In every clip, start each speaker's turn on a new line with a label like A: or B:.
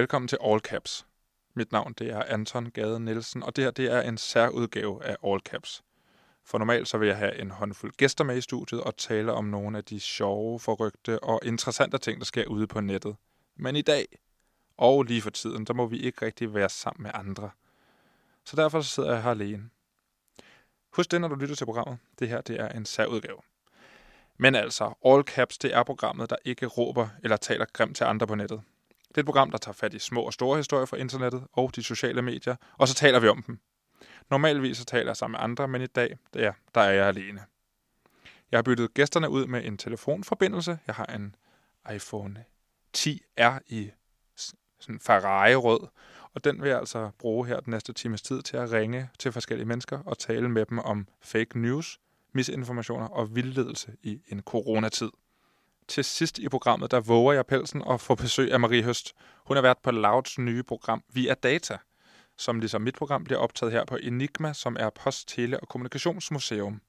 A: velkommen til All Caps. Mit navn det er Anton Gade Nielsen, og det her det er en særudgave af All Caps. For normalt så vil jeg have en håndfuld gæster med i studiet og tale om nogle af de sjove, forrygte og interessante ting, der sker ude på nettet. Men i dag, og lige for tiden, der må vi ikke rigtig være sammen med andre. Så derfor så sidder jeg her alene. Husk det, når du lytter til programmet. Det her det er en særudgave. Men altså, All Caps, det er programmet, der ikke råber eller taler grimt til andre på nettet. Det er et program, der tager fat i små og store historier fra internettet og de sociale medier, og så taler vi om dem. Normalvis så taler jeg sammen med andre, men i dag, ja, der er jeg alene. Jeg har byttet gæsterne ud med en telefonforbindelse. Jeg har en iPhone 10R i sådan Ferrari-rød, og den vil jeg altså bruge her den næste times tid til at ringe til forskellige mennesker og tale med dem om fake news, misinformationer og vildledelse i en coronatid. Til sidst i programmet, der våger jeg pelsen og får besøg af Marie Høst. Hun har været på Louds nye program Via Data, som ligesom mit program bliver optaget her på Enigma, som er Post, Tele- og Kommunikationsmuseum.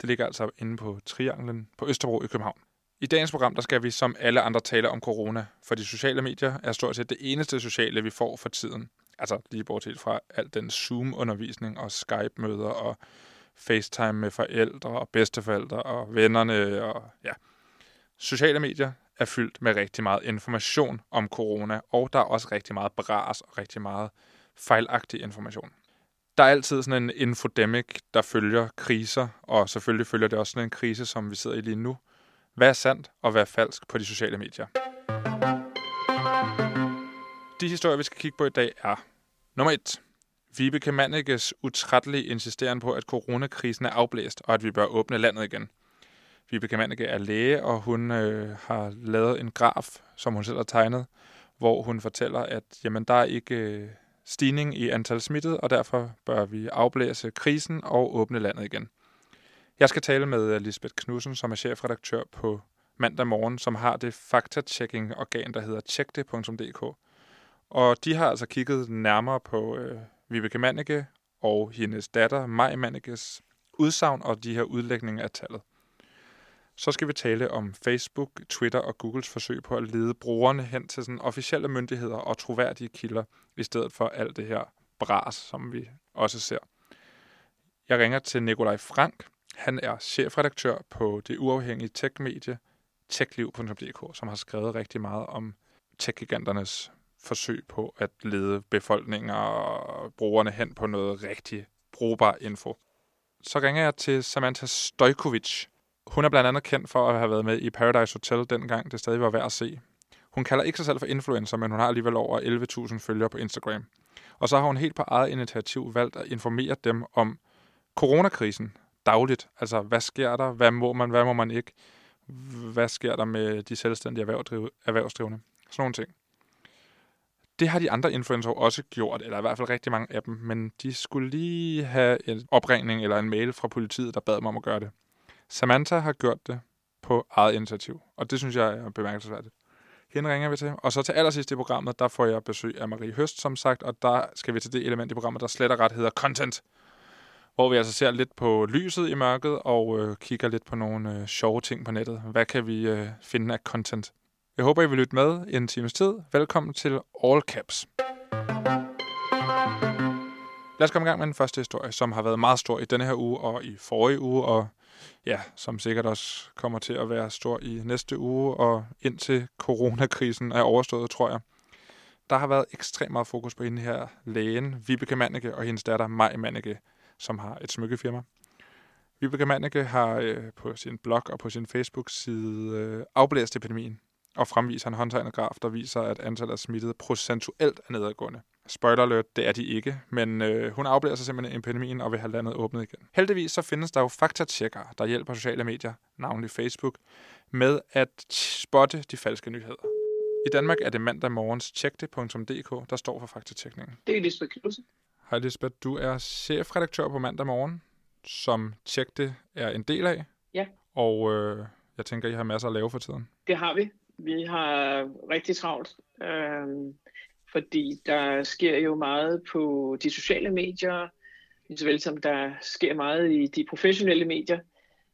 A: Det ligger altså inde på Trianglen på Østerbro i København. I dagens program, der skal vi som alle andre tale om corona, for de sociale medier er stort set det eneste sociale, vi får for tiden. Altså lige bortset fra al den Zoom-undervisning og Skype-møder og FaceTime med forældre og bedsteforældre og vennerne og ja. Sociale medier er fyldt med rigtig meget information om corona, og der er også rigtig meget bras og rigtig meget fejlagtig information. Der er altid sådan en infodemic, der følger kriser, og selvfølgelig følger det også sådan en krise, som vi sidder i lige nu. Hvad er sandt, og hvad er falsk på de sociale medier? De historier, vi skal kigge på i dag er nummer 1. Vibeke Manniges utrættelige insisteren på, at coronakrisen er afblæst, og at vi bør åbne landet igen. Vibeke Mandeke er læge, og hun øh, har lavet en graf, som hun selv har tegnet, hvor hun fortæller, at jamen, der er ikke øh, stigning i antal smittede, og derfor bør vi afblæse krisen og åbne landet igen. Jeg skal tale med øh, Lisbeth Knudsen, som er chefredaktør på mandag morgen, som har det fakta-checking-organ, der hedder tjekte.dk. Og de har altså kigget nærmere på øh, Vibeke Mannike og hendes datter Maj Mannikes udsagn og de her udlægninger af tallet. Så skal vi tale om Facebook, Twitter og Googles forsøg på at lede brugerne hen til sådan officielle myndigheder og troværdige kilder, i stedet for alt det her bras, som vi også ser. Jeg ringer til Nikolaj Frank. Han er chefredaktør på det uafhængige tech-medie techliv.dk, som har skrevet rigtig meget om tech-giganternes forsøg på at lede befolkningen og brugerne hen på noget rigtig brugbar info. Så ringer jeg til Samantha Stojkovic, hun er blandt andet kendt for at have været med i Paradise Hotel dengang det stadig var værd at se. Hun kalder ikke sig selv for influencer, men hun har alligevel over 11.000 følgere på Instagram. Og så har hun helt på eget initiativ valgt at informere dem om coronakrisen dagligt. Altså, hvad sker der? Hvad må man? Hvad må man ikke? Hvad sker der med de selvstændige erhvervsdrivende? Sådan nogle ting. Det har de andre influencer også gjort, eller i hvert fald rigtig mange af dem, men de skulle lige have en opringning eller en mail fra politiet, der bad dem om at gøre det. Samantha har gjort det på eget initiativ, og det synes jeg er bemærkelsesværdigt. Hende ringer vi til. Og så til allersidst i programmet, der får jeg besøg af Marie Høst, som sagt, og der skal vi til det element i programmet, der slet og ret hedder content. Hvor vi altså ser lidt på lyset i mørket og øh, kigger lidt på nogle øh, sjove ting på nettet. Hvad kan vi øh, finde af content? Jeg håber, I vil lytte med i en times tid. Velkommen til All Caps. Lad os komme i gang med den første historie, som har været meget stor i denne her uge og i forrige uge, og ja, som sikkert også kommer til at være stor i næste uge og indtil coronakrisen er overstået, tror jeg. Der har været ekstremt meget fokus på hende her lægen, Vibeke Manneke, og hendes datter Maj Manneke, som har et smykkefirma. Vibeke Manneke har øh, på sin blog og på sin Facebook-side øh, afblæst epidemien og fremviser en håndtegnet graf, der viser, at antallet af smittede procentuelt er nedadgående. Spoiler alert, det er de ikke, men øh, hun afblæser simpelthen epidemien og vil have landet åbnet igen. Heldigvis så findes der jo faktatjekkere, der hjælper sociale medier, navnlig Facebook, med at spotte de falske nyheder. I Danmark er det mandag morgens tjekte.dk, der står for faktatjekningen.
B: Det er Lisbeth Knudsen.
A: Hej Lisbeth, du er chefredaktør på mandag morgen, som Tjekte er en del af.
B: Ja.
A: Og øh, jeg tænker, I har masser at lave for tiden.
B: Det har vi. Vi har rigtig travlt. Øh fordi der sker jo meget på de sociale medier, lige vel som der sker meget i de professionelle medier,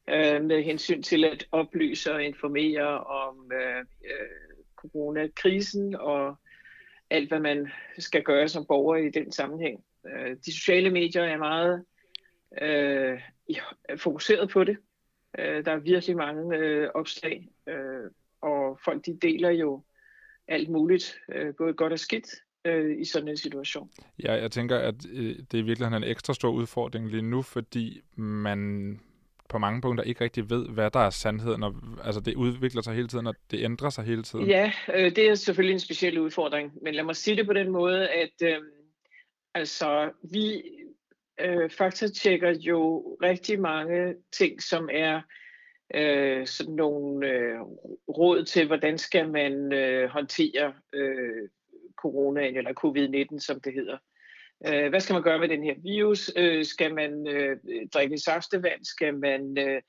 B: øh, med hensyn til at oplyse og informere om øh, øh, coronakrisen og alt, hvad man skal gøre som borger i den sammenhæng. Øh, de sociale medier er meget øh, fokuseret på det. Øh, der er virkelig mange øh, opslag, øh, og folk de deler jo alt muligt, øh, både godt og skidt, øh, i sådan en situation.
A: Ja, jeg tænker, at øh, det er virkelig en ekstra stor udfordring lige nu, fordi man på mange punkter ikke rigtig ved, hvad der er sandheden, og altså det udvikler sig hele tiden, og det ændrer sig hele tiden.
B: Ja, øh, det er selvfølgelig en speciel udfordring, men lad mig sige det på den måde, at øh, altså vi øh, faktatjekker jo rigtig mange ting, som er øh, sådan nogle øh, råd til, hvordan skal man øh, håndtere øh, coronaen, eller covid-19, som det hedder. Øh, hvad skal man gøre med den her virus? Øh, skal man øh, drikke saftevand? Skal man øh,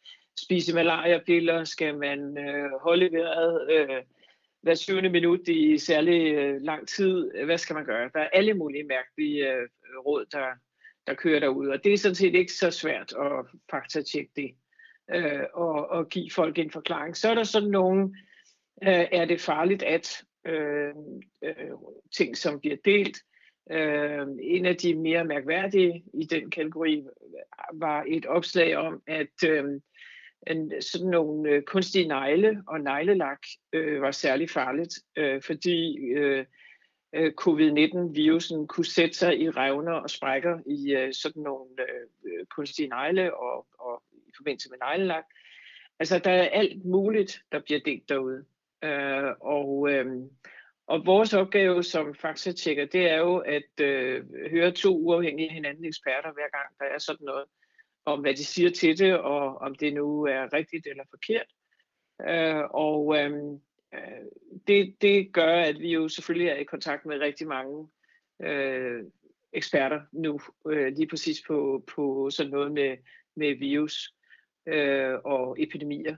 B: spise malariapiller? Skal man øh, holde vejret øh, hver syvende minut i særlig øh, lang tid? Hvad skal man gøre? Der er alle mulige mærkelige øh, råd, der, der kører derude, og det er sådan set ikke så svært at faktatjekke det øh, og, og give folk en forklaring. Så er der sådan nogle, øh, er det farligt at øh, øh, ting, som bliver delt. Øh, en af de mere mærkværdige i den kategori var et opslag om, at øh, en, sådan nogle øh, kunstige negle og neglelak øh, var særlig farligt, øh, fordi øh, øh covid-19-virusen kunne sætte sig i revner og sprækker i øh, sådan nogle øh, øh kunstige negle og, og forbindelse med neglelak. Altså, der er alt muligt, der bliver delt derude. Øh, og, øh, og vores opgave som faktatjekker, det er jo at øh, høre to uafhængige hinanden eksperter hver gang, der er sådan noget, om hvad de siger til det, og om det nu er rigtigt eller forkert. Øh, og øh, øh, det, det gør, at vi jo selvfølgelig er i kontakt med rigtig mange øh, eksperter nu, øh, lige præcis på, på sådan noget med, med virus øh, og epidemier.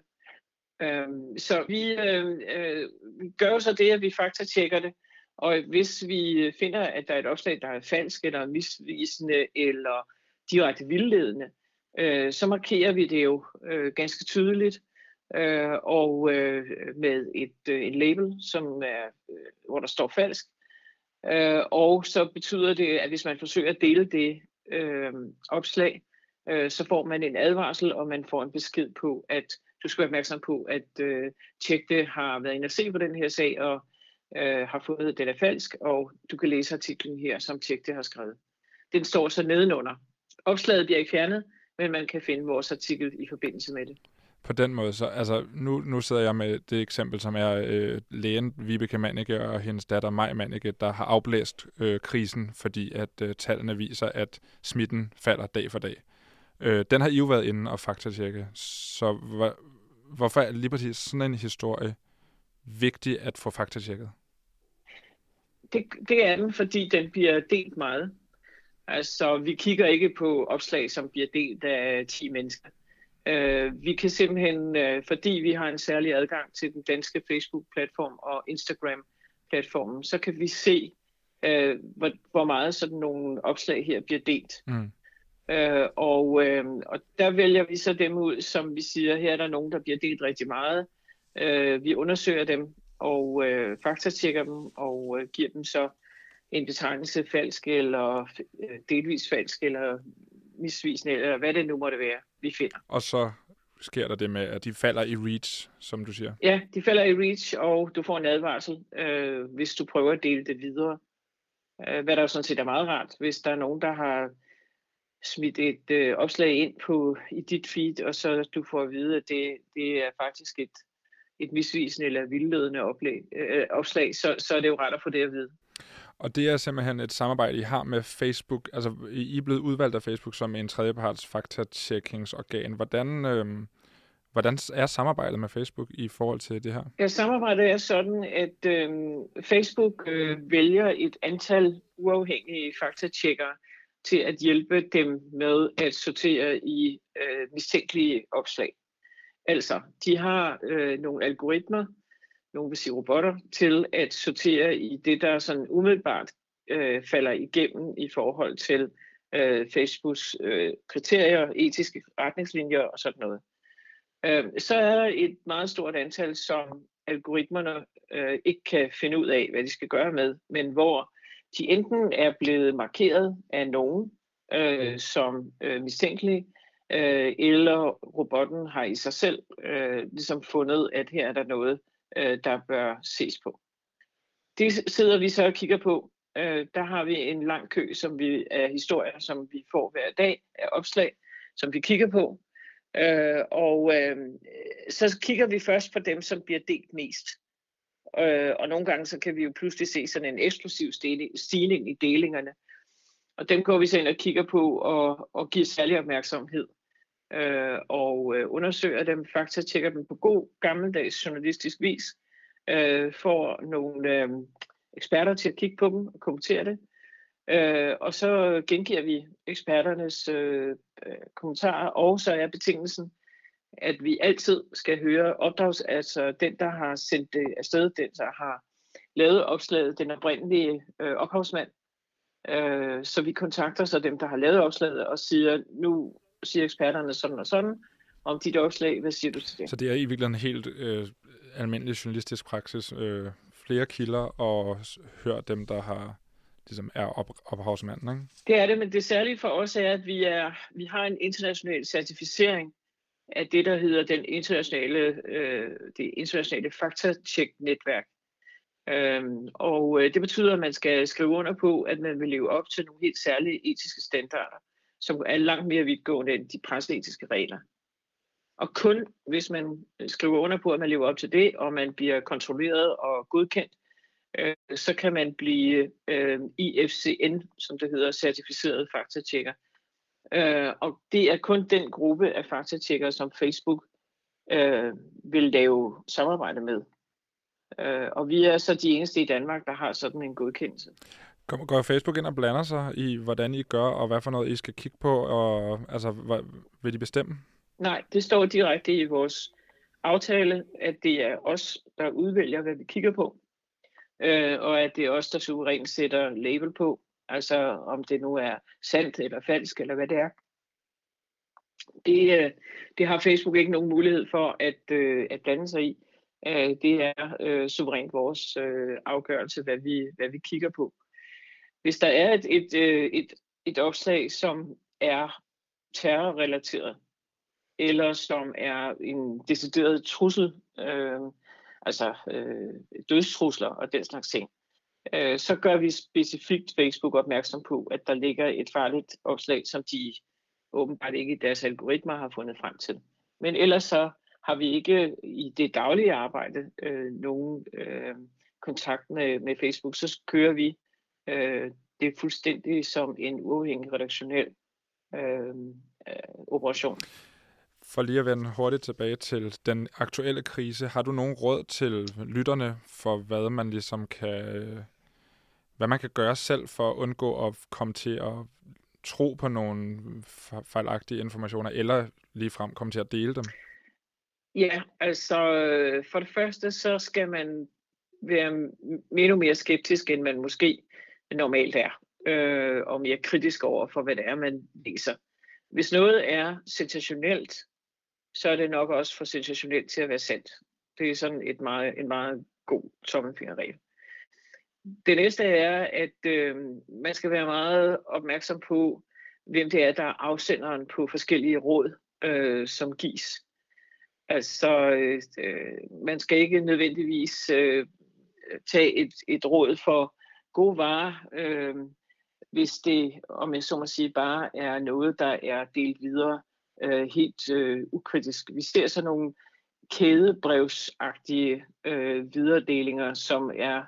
B: Øh, så vi, øh, øh gør jo så det, at vi faktatjekker det, og hvis vi finder, at der er et opslag, der er falsk eller misvisende eller direkte vildledende, øh, så markerer vi det jo øh, ganske tydeligt øh, og øh, med et øh, en label, som er, øh, hvor der står falsk. Øh, og så betyder det, at hvis man forsøger at dele det øh, opslag, øh, så får man en advarsel, og man får en besked på, at du skal være opmærksom på, at øh, Tjekte har været inde og se på den her sag, og øh, har fundet, at den er falsk, og du kan læse artiklen her, som Tjekte har skrevet. Den står så nedenunder. Opslaget bliver ikke fjernet, men man kan finde vores artikel i forbindelse med det.
A: På den måde, så altså, nu, nu sidder jeg med det eksempel, som er øh, lægen Vibeke Mannicke og hendes datter Maj Mannicke, der har afblæst øh, krisen, fordi at øh, tallene viser, at smitten falder dag for dag. Øh, den har I jo været inde og faktatjekke, så hvor, hvorfor er lige præcis sådan en historie vigtig at få faktatjekket?
B: Det, det er den, fordi den bliver delt meget. Altså, vi kigger ikke på opslag, som bliver delt af 10 mennesker. Uh, vi kan simpelthen, uh, fordi vi har en særlig adgang til den danske Facebook-platform og Instagram-platformen, så kan vi se, uh, hvor, hvor meget sådan nogle opslag her bliver delt. Mm. Øh, og, øh, og der vælger vi så dem ud, som vi siger, her er der nogen, der bliver delt rigtig meget. Øh, vi undersøger dem og øh, faktatjekker dem og øh, giver dem så en betegnelse falsk eller øh, delvis falsk eller misvisende, eller hvad det nu måtte være, vi finder.
A: Og så sker der det med, at de falder i reach, som du siger?
B: Ja, de falder i reach, og du får en advarsel, øh, hvis du prøver at dele det videre. Øh, hvad der jo sådan set er meget rart, hvis der er nogen, der har smidt et øh, opslag ind på i dit feed, og så du får at vide, at det, det er faktisk et, et misvisende eller vildledende oplag, øh, opslag, så, så er det jo ret at få det at vide.
A: Og det er simpelthen et samarbejde, I har med Facebook. Altså, I er blevet udvalgt af Facebook som en tredjeparts faktatjekkingsorgan. Hvordan, øh, hvordan er samarbejdet med Facebook i forhold til det her?
B: Ja, samarbejdet er sådan, at øh, Facebook øh, vælger et antal uafhængige faktatjekkere, til at hjælpe dem med at sortere i øh, mistænkelige opslag. Altså, de har øh, nogle algoritmer, nogle vil sige robotter, til at sortere i det, der sådan umiddelbart øh, falder igennem i forhold til øh, Facebooks øh, kriterier, etiske retningslinjer og sådan noget. Øh, så er der et meget stort antal, som algoritmerne øh, ikke kan finde ud af, hvad de skal gøre med, men hvor de enten er blevet markeret af nogen øh, som øh, mistænkelige, øh, eller robotten har i sig selv øh, ligesom fundet, at her er der noget, øh, der bør ses på. Det sidder vi så og kigger på. Øh, der har vi en lang kø som vi, af historier, som vi får hver dag af opslag, som vi kigger på. Øh, og øh, så kigger vi først på dem, som bliver delt mest. Øh, og nogle gange så kan vi jo pludselig se sådan en eksplosiv stigning i delingerne. Og dem går vi så ind og kigger på og, og giver særlig opmærksomhed. Øh, og øh, undersøger dem, faktisk tjekker dem på god gammeldags journalistisk vis. Øh, får nogle øh, eksperter til at kigge på dem og kommentere det. Øh, og så gengiver vi eksperternes øh, øh, kommentarer, og så er betingelsen, at vi altid skal høre opdrags, altså den, der har sendt det afsted, den, der har lavet opslaget, den oprindelige øh, ophavsmand. Øh, så vi kontakter så dem, der har lavet opslaget, og siger, nu siger eksperterne sådan og sådan, om dit opslag, hvad siger du til det?
A: Så det er i virkeligheden helt øh, almindelig journalistisk praksis, øh, flere kilder og hør dem, der har ligesom er op, ophavsmanden, ikke?
B: Det er det, men det særlige for os er, at vi, er, vi har en international certificering af det, der hedder den internationale, øh, det internationale faktatjek-netværk. Øhm, og øh, det betyder, at man skal skrive under på, at man vil leve op til nogle helt særlige etiske standarder, som er langt mere vidtgående end de presseetiske regler. Og kun hvis man øh, skriver under på, at man lever op til det, og man bliver kontrolleret og godkendt, øh, så kan man blive øh, IFCN, som det hedder, certificeret faktatjekker. Øh, og det er kun den gruppe af faktatjekkere, som Facebook øh, vil lave samarbejde med. Øh, og vi er så de eneste i Danmark, der har sådan en godkendelse.
A: Går Facebook ind og blander sig i, hvordan I gør, og hvad for noget I skal kigge på, og altså, hvad, vil de bestemme?
B: Nej, det står direkte i vores aftale, at det er os, der udvælger, hvad vi kigger på, øh, og at det er os, der suverænt sætter label på, altså om det nu er sandt eller falsk, eller hvad det er. Det, øh, det har Facebook ikke nogen mulighed for at, øh, at blande sig i. Øh, det er øh, suverænt vores øh, afgørelse, hvad vi, hvad vi kigger på. Hvis der er et, et, øh, et, et opslag, som er terrorrelateret, eller som er en decideret trussel, øh, altså øh, dødstrusler og den slags ting, øh, så gør vi specifikt Facebook opmærksom på, at der ligger et farligt opslag, som de åbenbart ikke i deres algoritmer har fundet frem til. Men ellers så har vi ikke i det daglige arbejde øh, nogen øh, kontakt med, med Facebook, så kører vi øh, det fuldstændig som en uafhængig redaktionel øh, øh operation.
A: For lige at vende hurtigt tilbage til den aktuelle krise, har du nogen råd til lytterne for, hvad man ligesom kan, øh, hvad man kan gøre selv for at undgå at komme til at tro på nogle fejlagtige informationer, eller ligefrem komme til at dele dem?
B: Ja, altså for det første, så skal man være endnu mere skeptisk, end man måske normalt er, øh, og mere kritisk over for, hvad det er, man læser. Hvis noget er sensationelt, så er det nok også for sensationelt til at være sandt. Det er sådan et meget, en meget god tommelfingerregel. Det næste er, at øh, man skal være meget opmærksom på, hvem det er, der er afsenderen på forskellige råd, øh, som gives. Altså, øh, man skal ikke nødvendigvis øh, tage et, et råd for gode varer, øh, hvis det, om jeg så må sige, bare er noget, der er delt videre øh, helt øh, ukritisk. Vi ser så nogle kædebrevsagtige øh, videredelinger, som er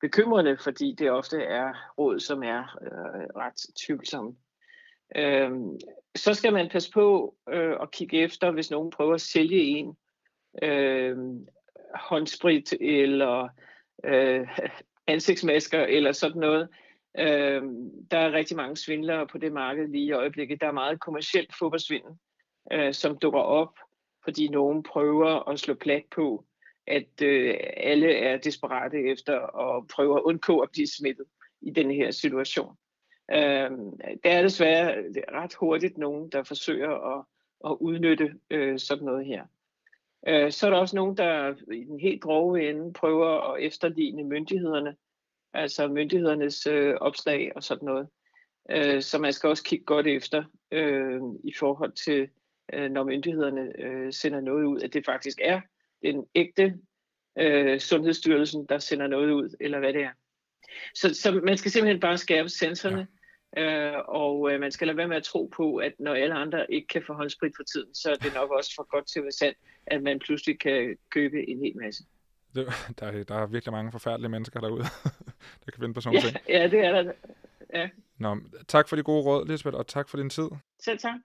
B: bekymrende, fordi det ofte er råd, som er øh, ret tvivlsomme. Øhm, så skal man passe på øh, at kigge efter, hvis nogen prøver at sælge en øh, håndsprit eller øh, ansigtsmasker eller sådan noget. Øh, der er rigtig mange svindlere på det marked lige i øjeblikket. Der er meget kommersielt fodboldsvindel, øh, som dukker op, fordi nogen prøver at slå plat på, at øh, alle er desperate efter at prøve at undgå at blive smittet i den her situation. Øh, der er desværre ret hurtigt nogen, der forsøger at, at udnytte øh, sådan noget her. Øh, så er der også nogen, der i den helt grove ende prøver at efterligne myndighederne, altså myndighedernes øh, opslag og sådan noget. Øh, så man skal også kigge godt efter øh, i forhold til, øh, når myndighederne øh, sender noget ud, at det faktisk er den ægte øh, Sundhedsstyrelsen, der sender noget ud, eller hvad det er. Så, så man skal simpelthen bare skærpe sensorerne, ja. øh, og øh, man skal lade være med at tro på, at når alle andre ikke kan få håndsprit for tiden, så er det nok også for godt til at være sandt, at man pludselig kan købe en hel masse.
A: Det, der, der er virkelig mange forfærdelige mennesker derude, der kan finde på sådan
B: ja, ting. Ja, det er der. Ja.
A: Nå, tak for de gode råd, Lisbeth, og tak for din tid.
B: Selv tak.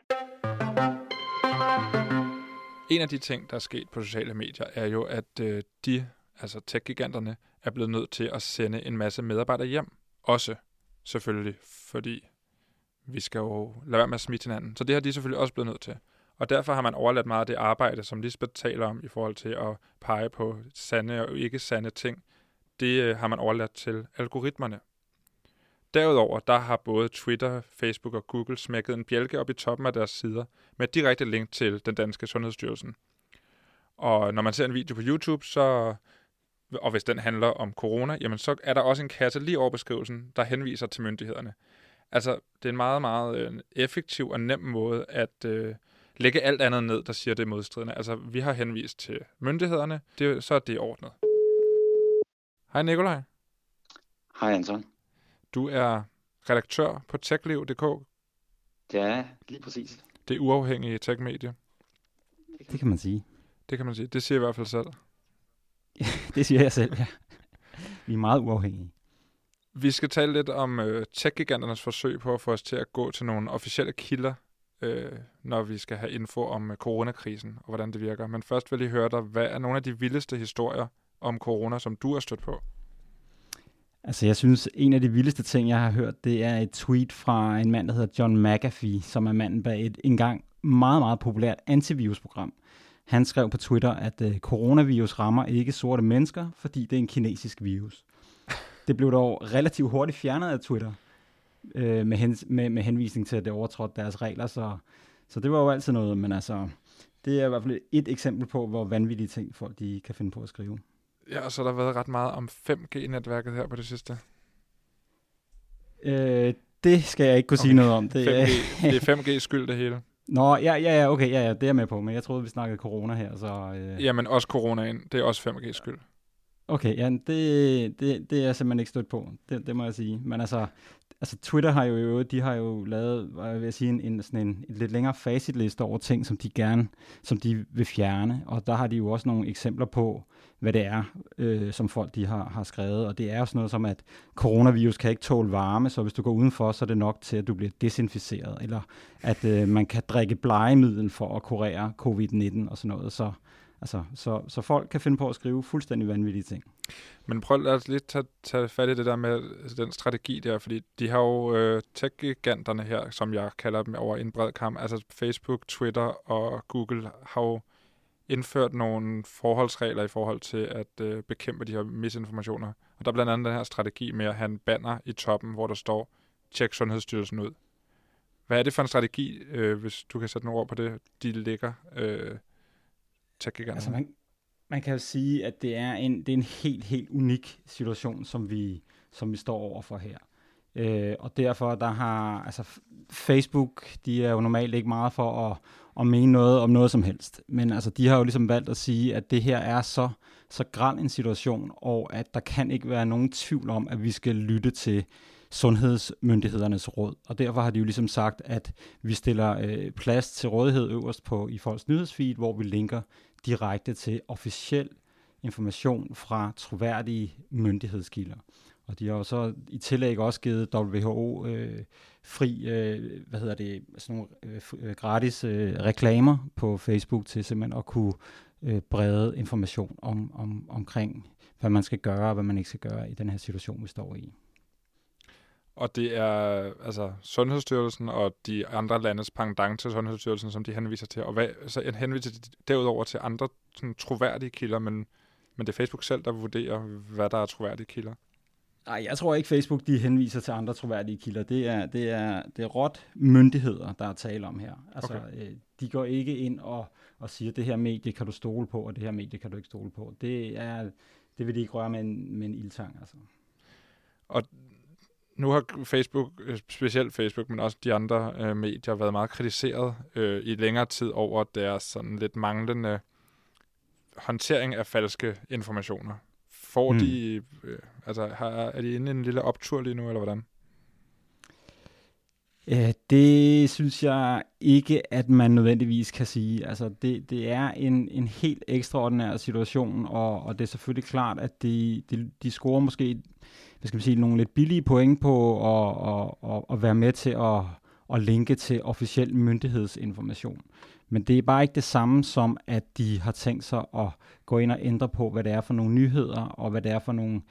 A: En af de ting, der er sket på sociale medier, er jo, at øh, de, altså tech-giganterne, er blevet nødt til at sende en masse medarbejdere hjem. Også selvfølgelig, fordi vi skal jo lade være med at smitte hinanden. Så det har de selvfølgelig også blevet nødt til. Og derfor har man overladt meget af det arbejde, som Lisbeth taler om i forhold til at pege på sande og ikke sande ting. Det øh, har man overladt til algoritmerne. Derudover der har både Twitter, Facebook og Google smækket en bjælke op i toppen af deres sider med direkte link til den danske Sundhedsstyrelsen. Og når man ser en video på YouTube, så og hvis den handler om corona, jamen så er der også en kasse lige over beskrivelsen, der henviser til myndighederne. Altså, det er en meget, meget øh, effektiv og nem måde at øh, lægge alt andet ned, der siger det modstridende. Altså, vi har henvist til myndighederne, det, så er det ordnet. Hej Nikolaj.
C: Hej Anton.
A: Du er redaktør på techliv.dk.
C: Ja, lige præcis.
A: Det er uafhængige tech-medie.
D: Det kan man sige.
A: Det kan man sige. Det siger jeg i hvert fald selv.
D: det siger jeg selv, ja. Vi er meget uafhængige.
A: Vi skal tale lidt om øh, tech-giganternes forsøg på at få os til at gå til nogle officielle kilder, øh, når vi skal have info om øh, coronakrisen og hvordan det virker. Men først vil jeg høre dig, hvad er nogle af de vildeste historier om corona, som du har stødt på?
D: Altså, jeg synes, en af de vildeste ting, jeg har hørt, det er et tweet fra en mand, der hedder John McAfee, som er manden bag et engang meget, meget populært antivirusprogram. Han skrev på Twitter, at øh, coronavirus rammer ikke sorte mennesker, fordi det er en kinesisk virus. Det blev dog relativt hurtigt fjernet af Twitter, øh, med, hens, med, med henvisning til, at det overtrådte deres regler, så, så det var jo altid noget, men altså, det er i hvert fald et eksempel på, hvor vanvittige ting folk de kan finde på at skrive.
A: Ja, og så har der været ret meget om 5G-netværket her på det sidste.
D: Øh, det skal jeg ikke kunne okay. sige noget om. Det,
A: 5G, det er 5G skyld det hele.
D: Nå, ja, ja, ja, okay, ja, ja, det er jeg med på, men jeg troede, vi snakkede corona her, så... Øh...
A: Jamen, også coronaen, det er også 5G skyld.
D: Okay, ja, det, det, det er jeg simpelthen ikke stødt på, det, det må jeg sige. Men altså, altså Twitter har jo, de har jo lavet, hvad vil jeg sige, en, en, sådan en, en lidt længere facitliste over ting, som de gerne, som de vil fjerne, og der har de jo også nogle eksempler på, hvad det er, øh, som folk de har, har skrevet. Og det er jo sådan noget som, at coronavirus kan ikke tåle varme, så hvis du går udenfor, så er det nok til, at du bliver desinficeret. Eller at øh, man kan drikke blegemiddel for at kurere covid-19 og sådan noget. Så, altså, så, så folk kan finde på at skrive fuldstændig vanvittige ting.
A: Men prøv lad os lige tage, tage fat i det der med altså, den strategi der, fordi de har jo øh, tech-giganterne her, som jeg kalder dem over en bred kamp, altså Facebook, Twitter og Google har jo indført nogle forholdsregler i forhold til at øh, bekæmpe de her misinformationer. Og der er blandt andet den her strategi med at have en banner i toppen, hvor der står, tjek Sundhedsstyrelsen ud. Hvad er det for en strategi, øh, hvis du kan sætte nogle ord på det, de ligger øh,
D: Altså man, man kan jo sige, at det er en, det er en helt, helt unik situation, som vi, som vi står overfor her. Øh, og derfor der har altså Facebook, de er jo normalt ikke meget for at, at mene noget om noget som helst. Men altså, de har jo ligesom valgt at sige, at det her er så, så græn en situation, og at der kan ikke være nogen tvivl om, at vi skal lytte til sundhedsmyndighedernes råd. Og derfor har de jo ligesom sagt, at vi stiller øh, plads til rådighed øverst på i folks nyhedsfeed, hvor vi linker direkte til officiel information fra troværdige myndighedskilder. Og de har jo så i tillæg også givet WHO øh, fri, øh, hvad hedder det, sådan nogle øh, øh, gratis øh, reklamer på Facebook til simpelthen at kunne øh, brede information om, om, omkring, hvad man skal gøre og hvad man ikke skal gøre i den her situation, vi står i.
A: Og det er altså Sundhedsstyrelsen og de andre landes pendant til Sundhedsstyrelsen, som de henviser til. Og hvad, så henviser de derudover til andre sådan, troværdige kilder, men, men det er Facebook selv, der vurderer, hvad der er troværdige kilder.
D: Nej, jeg tror ikke, Facebook de henviser til andre troværdige kilder. Det er, det er, det er råt myndigheder, der er tale om her. Altså, okay. øh, de går ikke ind og, og siger, det her medie kan du stole på, og det her medie kan du ikke stole på. Det, er, det vil de ikke røre med en, med en ildtang. Altså.
A: Og nu har Facebook, øh, specielt Facebook, men også de andre øh, medier, været meget kritiseret øh, i længere tid over deres sådan lidt manglende håndtering af falske informationer. Får mm. de, øh, altså har, er de inde i en lille optur lige nu, eller hvordan?
D: Ja, det synes jeg ikke, at man nødvendigvis kan sige. Altså, det, det er en, en helt ekstraordinær situation, og, og det er selvfølgelig klart, at de, de, de scorer måske hvad skal man sige, nogle lidt billige point på at, at, at, at være med til at, at linke til officiel myndighedsinformation. Men det er bare ikke det samme som, at de har tænkt sig at gå ind og ændre på, hvad det er for nogle nyheder, og hvad det er for nogle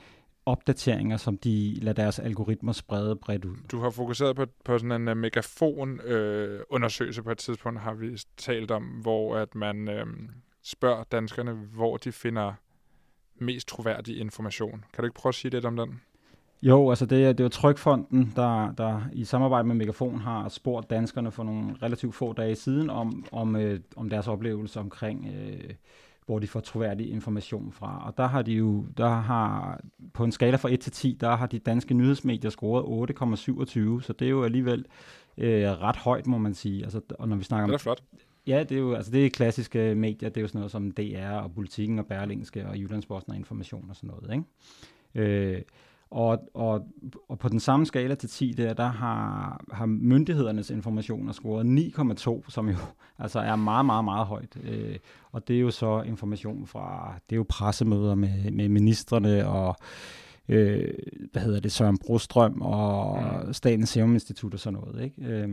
D: opdateringer, som de lader deres algoritmer sprede bredt ud.
A: Du har fokuseret på, på sådan en uh, megafon-undersøgelse uh, på et tidspunkt, har vi talt om, hvor at man uh, spørger danskerne, hvor de finder mest troværdig information. Kan du ikke prøve at sige lidt om den?
D: Jo, altså det, det er jo Trykfonden, der, der i samarbejde med Megafon har spurgt danskerne for nogle relativt få dage siden om, om, øh, om deres oplevelse omkring, øh, hvor de får troværdig information fra. Og der har de jo, der har på en skala fra 1 til 10, der har de danske nyhedsmedier scoret 8,27, så det er jo alligevel øh, ret højt, må man sige. Altså, og når vi snakker
A: det er flot.
D: Ja, det er jo altså det er klassiske medier, det er jo sådan noget som DR og Politiken og Berlingske og Jyllandsposten og Information og sådan noget, ikke? Øh, og, og, og på den samme skala til 10 der, der har, har myndighedernes informationer scoret 9,2, som jo altså er meget, meget, meget højt. Øh, og det er jo så information fra, det er jo pressemøder med, med ministerne og øh, hvad hedder det, Søren Brostrøm og mm. Statens Serum Institut og sådan noget. Ikke? Øh,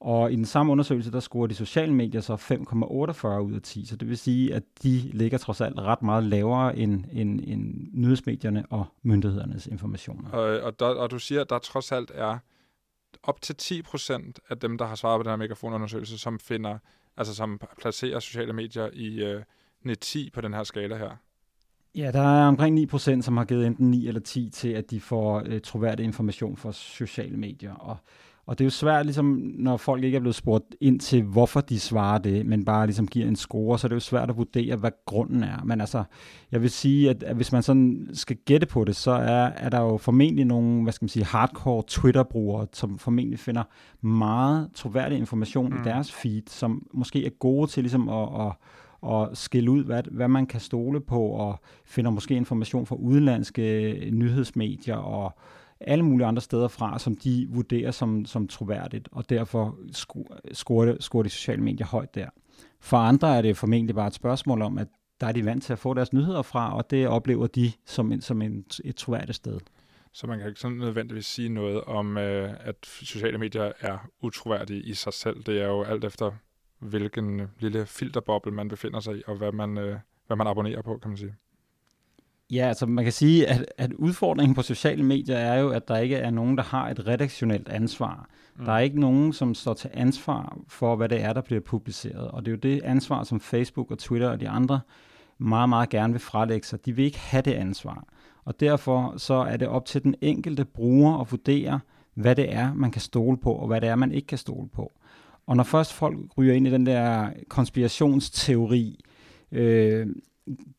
D: og i den samme undersøgelse, der scorer de sociale medier så 5,48 ud af 10. Så det vil sige, at de ligger trods alt ret meget lavere end, end, end nyhedsmedierne og myndighedernes informationer.
A: Og, og, der, og du siger, at der trods alt er op til 10 procent af dem, der har svaret på den her megafonundersøgelse, som finder, altså som placerer sociale medier i øh, 10 på den her skala her.
D: Ja, der er omkring 9%, som har givet enten 9 eller 10 til, at de får øh, troværdig information fra sociale medier. Og og det er jo svært, ligesom, når folk ikke er blevet spurgt ind til, hvorfor de svarer det, men bare ligesom giver en score, så er det jo svært at vurdere, hvad grunden er. Men altså, jeg vil sige, at, at hvis man sådan skal gætte på det, så er, er der jo formentlig nogle, hvad skal man sige, hardcore Twitter-brugere, som formentlig finder meget troværdig information mm. i deres feed, som måske er gode til ligesom at, at og skille ud, hvad, hvad man kan stole på, og finder måske information fra udenlandske nyhedsmedier, og alle mulige andre steder fra, som de vurderer som, som troværdigt, og derfor scorer, scorer de sociale medier højt der. For andre er det formentlig bare et spørgsmål om, at der er de vant til at få deres nyheder fra, og det oplever de som, en, som en, et troværdigt sted.
A: Så man kan ikke sådan nødvendigvis sige noget om, øh, at sociale medier er utroværdige i sig selv. Det er jo alt efter, hvilken lille filterboble man befinder sig i, og hvad man, øh, hvad man abonnerer på, kan man sige.
D: Ja, altså man kan sige, at, at udfordringen på sociale medier er jo, at der ikke er nogen, der har et redaktionelt ansvar. Mm. Der er ikke nogen, som står til ansvar for, hvad det er, der bliver publiceret. Og det er jo det ansvar, som Facebook og Twitter og de andre meget, meget gerne vil frelægge sig. De vil ikke have det ansvar. Og derfor så er det op til den enkelte bruger at vurdere, hvad det er, man kan stole på, og hvad det er, man ikke kan stole på. Og når først folk ryger ind i den der konspirationsteori, øh,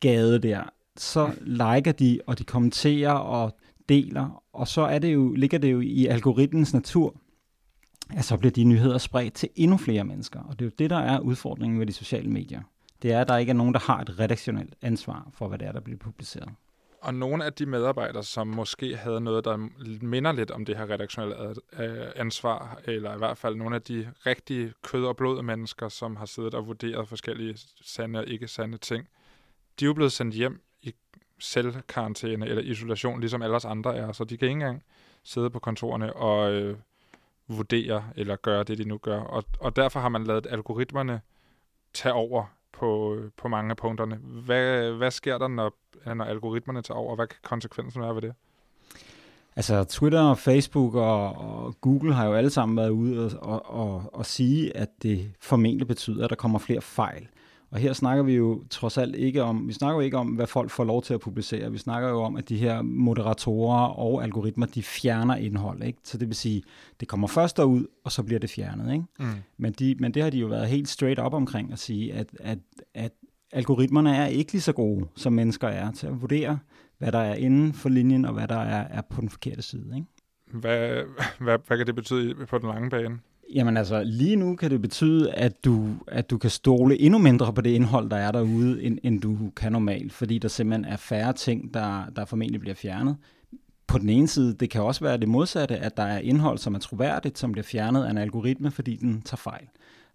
D: gade der, så liker de, og de kommenterer og deler, og så er det jo, ligger det jo i algoritmens natur, at så bliver de nyheder spredt til endnu flere mennesker. Og det er jo det, der er udfordringen ved de sociale medier. Det er, at der ikke er nogen, der har et redaktionelt ansvar for, hvad det er, der bliver publiceret.
A: Og nogle af de medarbejdere, som måske havde noget, der minder lidt om det her redaktionelle øh, ansvar, eller i hvert fald nogle af de rigtige kød- og blod mennesker, som har siddet og vurderet forskellige sande og ikke sande ting, de er jo blevet sendt hjem i selvkarantæne eller isolation, ligesom alle os andre er. Så de kan ikke engang sidde på kontorerne og øh, vurdere eller gøre det, de nu gør. Og, og derfor har man lavet algoritmerne tage over på, på mange af punkterne. Hvad, hvad sker der, når, når algoritmerne tager over? Hvad kan konsekvensen være ved det?
D: Altså Twitter og Facebook og, og Google har jo alle sammen været ude og, og, og, og sige, at det formentlig betyder, at der kommer flere fejl. Og her snakker vi jo trods alt ikke om, vi snakker jo ikke om, hvad folk får lov til at publicere. Vi snakker jo om, at de her moderatorer og algoritmer, de fjerner indhold. Ikke? Så det vil sige, det kommer først derud, og så bliver det fjernet. Ikke? Mm. Men, de, men det har de jo været helt straight up omkring at sige, at, at, at algoritmerne er ikke lige så gode, som mennesker er til at vurdere, hvad der er inden for linjen, og hvad der er, er på den forkerte side. Ikke?
A: Hvad, hvad, hvad kan det betyde på den lange bane?
D: Jamen altså, lige nu kan det betyde, at du, at du kan stole endnu mindre på det indhold, der er derude, end, end du kan normalt, fordi der simpelthen er færre ting, der, der formentlig bliver fjernet. På den ene side, det kan også være det modsatte, at der er indhold, som er troværdigt, som bliver fjernet af en algoritme, fordi den tager fejl.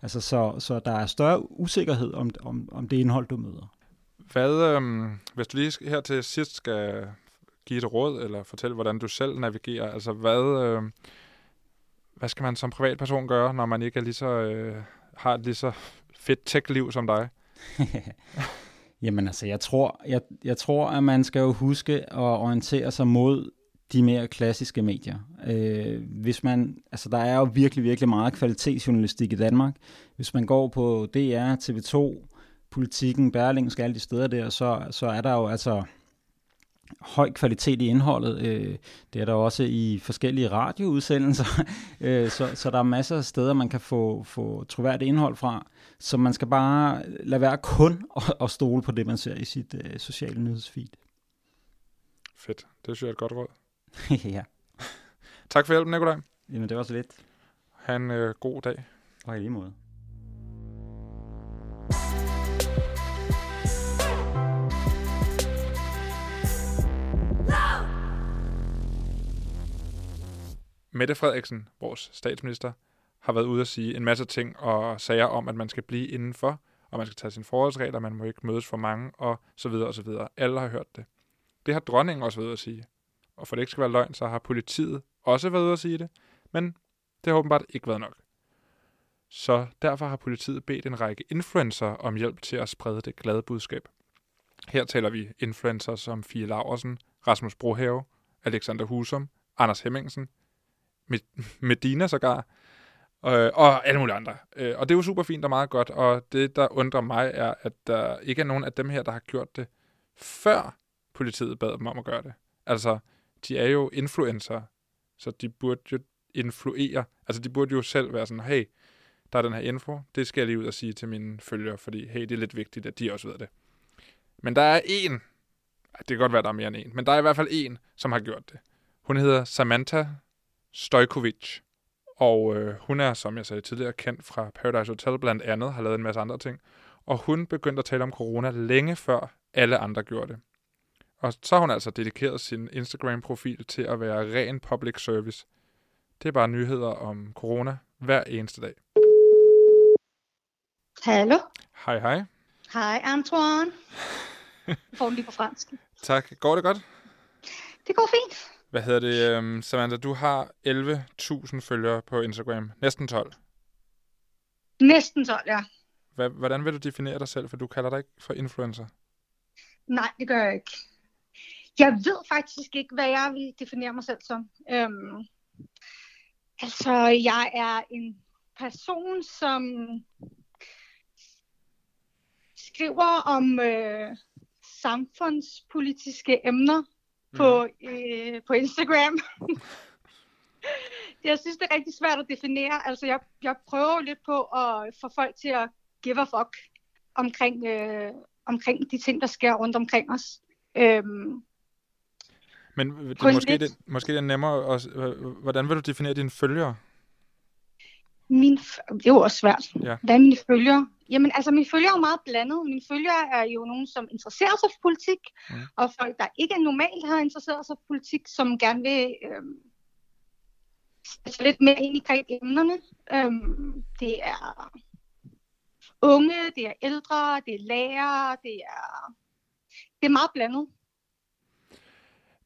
D: Altså, så, så der er større usikkerhed om, om, om det indhold, du møder.
A: Hvad, øhm, hvis du lige her til sidst skal give et råd, eller fortælle, hvordan du selv navigerer, altså hvad, øh, hvad skal man som privatperson gøre, når man ikke er lige så, øh, har et lige så fedt tech-liv som dig?
D: Jamen altså, jeg tror, jeg, jeg tror, at man skal jo huske at orientere sig mod de mere klassiske medier. Øh, hvis man, altså der er jo virkelig, virkelig meget kvalitetsjournalistik i Danmark. Hvis man går på DR, TV2, Politikken, Berlingske, alle de steder der, så, så er der jo altså høj kvalitet i indholdet. Øh, det er der også i forskellige radioudsendelser, øh, så, så der er masser af steder, man kan få, få troværdigt indhold fra. Så man skal bare lade være kun at, at stole på det, man ser i sit øh, sociale nyhedsfeed.
A: Fedt. Det synes jeg er et godt råd.
D: ja.
A: Tak for hjælpen, Nikolaj.
D: Jamen, det var så lidt.
A: Ha' en øh, god dag.
D: Og i lige måde.
A: Mette Frederiksen, vores statsminister, har været ude at sige en masse ting og sager om, at man skal blive indenfor, og man skal tage sine forholdsregler, man må ikke mødes for mange, og så videre og så videre. Alle har hørt det. Det har dronningen også været ude at sige. Og for det ikke skal være løgn, så har politiet også været ude at sige det, men det har åbenbart ikke været nok. Så derfor har politiet bedt en række influencer om hjælp til at sprede det glade budskab. Her taler vi influencer som Fie Laversen, Rasmus Brohave, Alexander Husum, Anders Hemmingsen, Medina sågar, øh, og alle mulige andre. Øh, og det er jo super fint og meget godt, og det, der undrer mig, er, at der ikke er nogen af dem her, der har gjort det, før politiet bad dem om at gøre det. Altså, de er jo influencer, så de burde jo influere. Altså, de burde jo selv være sådan, hey, der er den her info, det skal jeg lige ud og sige til mine følgere, fordi hey, det er lidt vigtigt, at de også ved det. Men der er en, det kan godt være, der er mere end en, men der er i hvert fald en, som har gjort det. Hun hedder Samantha Stojkovic. Og øh, hun er, som jeg sagde tidligere, kendt fra Paradise Hotel blandt andet, har lavet en masse andre ting. Og hun begyndte at tale om corona længe før alle andre gjorde det. Og så har hun altså dedikeret sin Instagram-profil til at være ren public service. Det er bare nyheder om corona hver eneste dag.
E: Hallo?
A: Hej, hej.
E: Hej, Antoine. Får den lige på fransk.
A: Tak. Går det godt?
E: Det går fint.
A: Hvad hedder det, um, Samantha? Du har 11.000 følgere på Instagram. Næsten 12.
E: Næsten 12, ja.
A: Hvad, hvordan vil du definere dig selv, for du kalder dig ikke for influencer?
E: Nej, det gør jeg ikke. Jeg ved faktisk ikke, hvad jeg vil definere mig selv som. Øhm, altså, jeg er en person, som skriver om øh, samfundspolitiske emner på, mm. øh, på Instagram. jeg synes, det er rigtig svært at definere. Altså, jeg, jeg prøver lidt på at få folk til at give a fuck omkring, øh, omkring de ting, der sker rundt omkring os. Øhm,
A: Men det er måske, det, måske det er nemmere. At, hvordan vil du definere dine følgere?
E: Min, det er jo også svært. Ja. Hvad er mine følgere? Jamen, altså, mine følgere er meget blandet. Mine følgere er jo nogen, som interesserer sig for politik, mm. og folk, der ikke normalt har interesseret sig for politik, som gerne vil øh, lidt mere ind i emnerne. Øhm, det er unge, det er ældre, det er lærere, det er, det er meget blandet.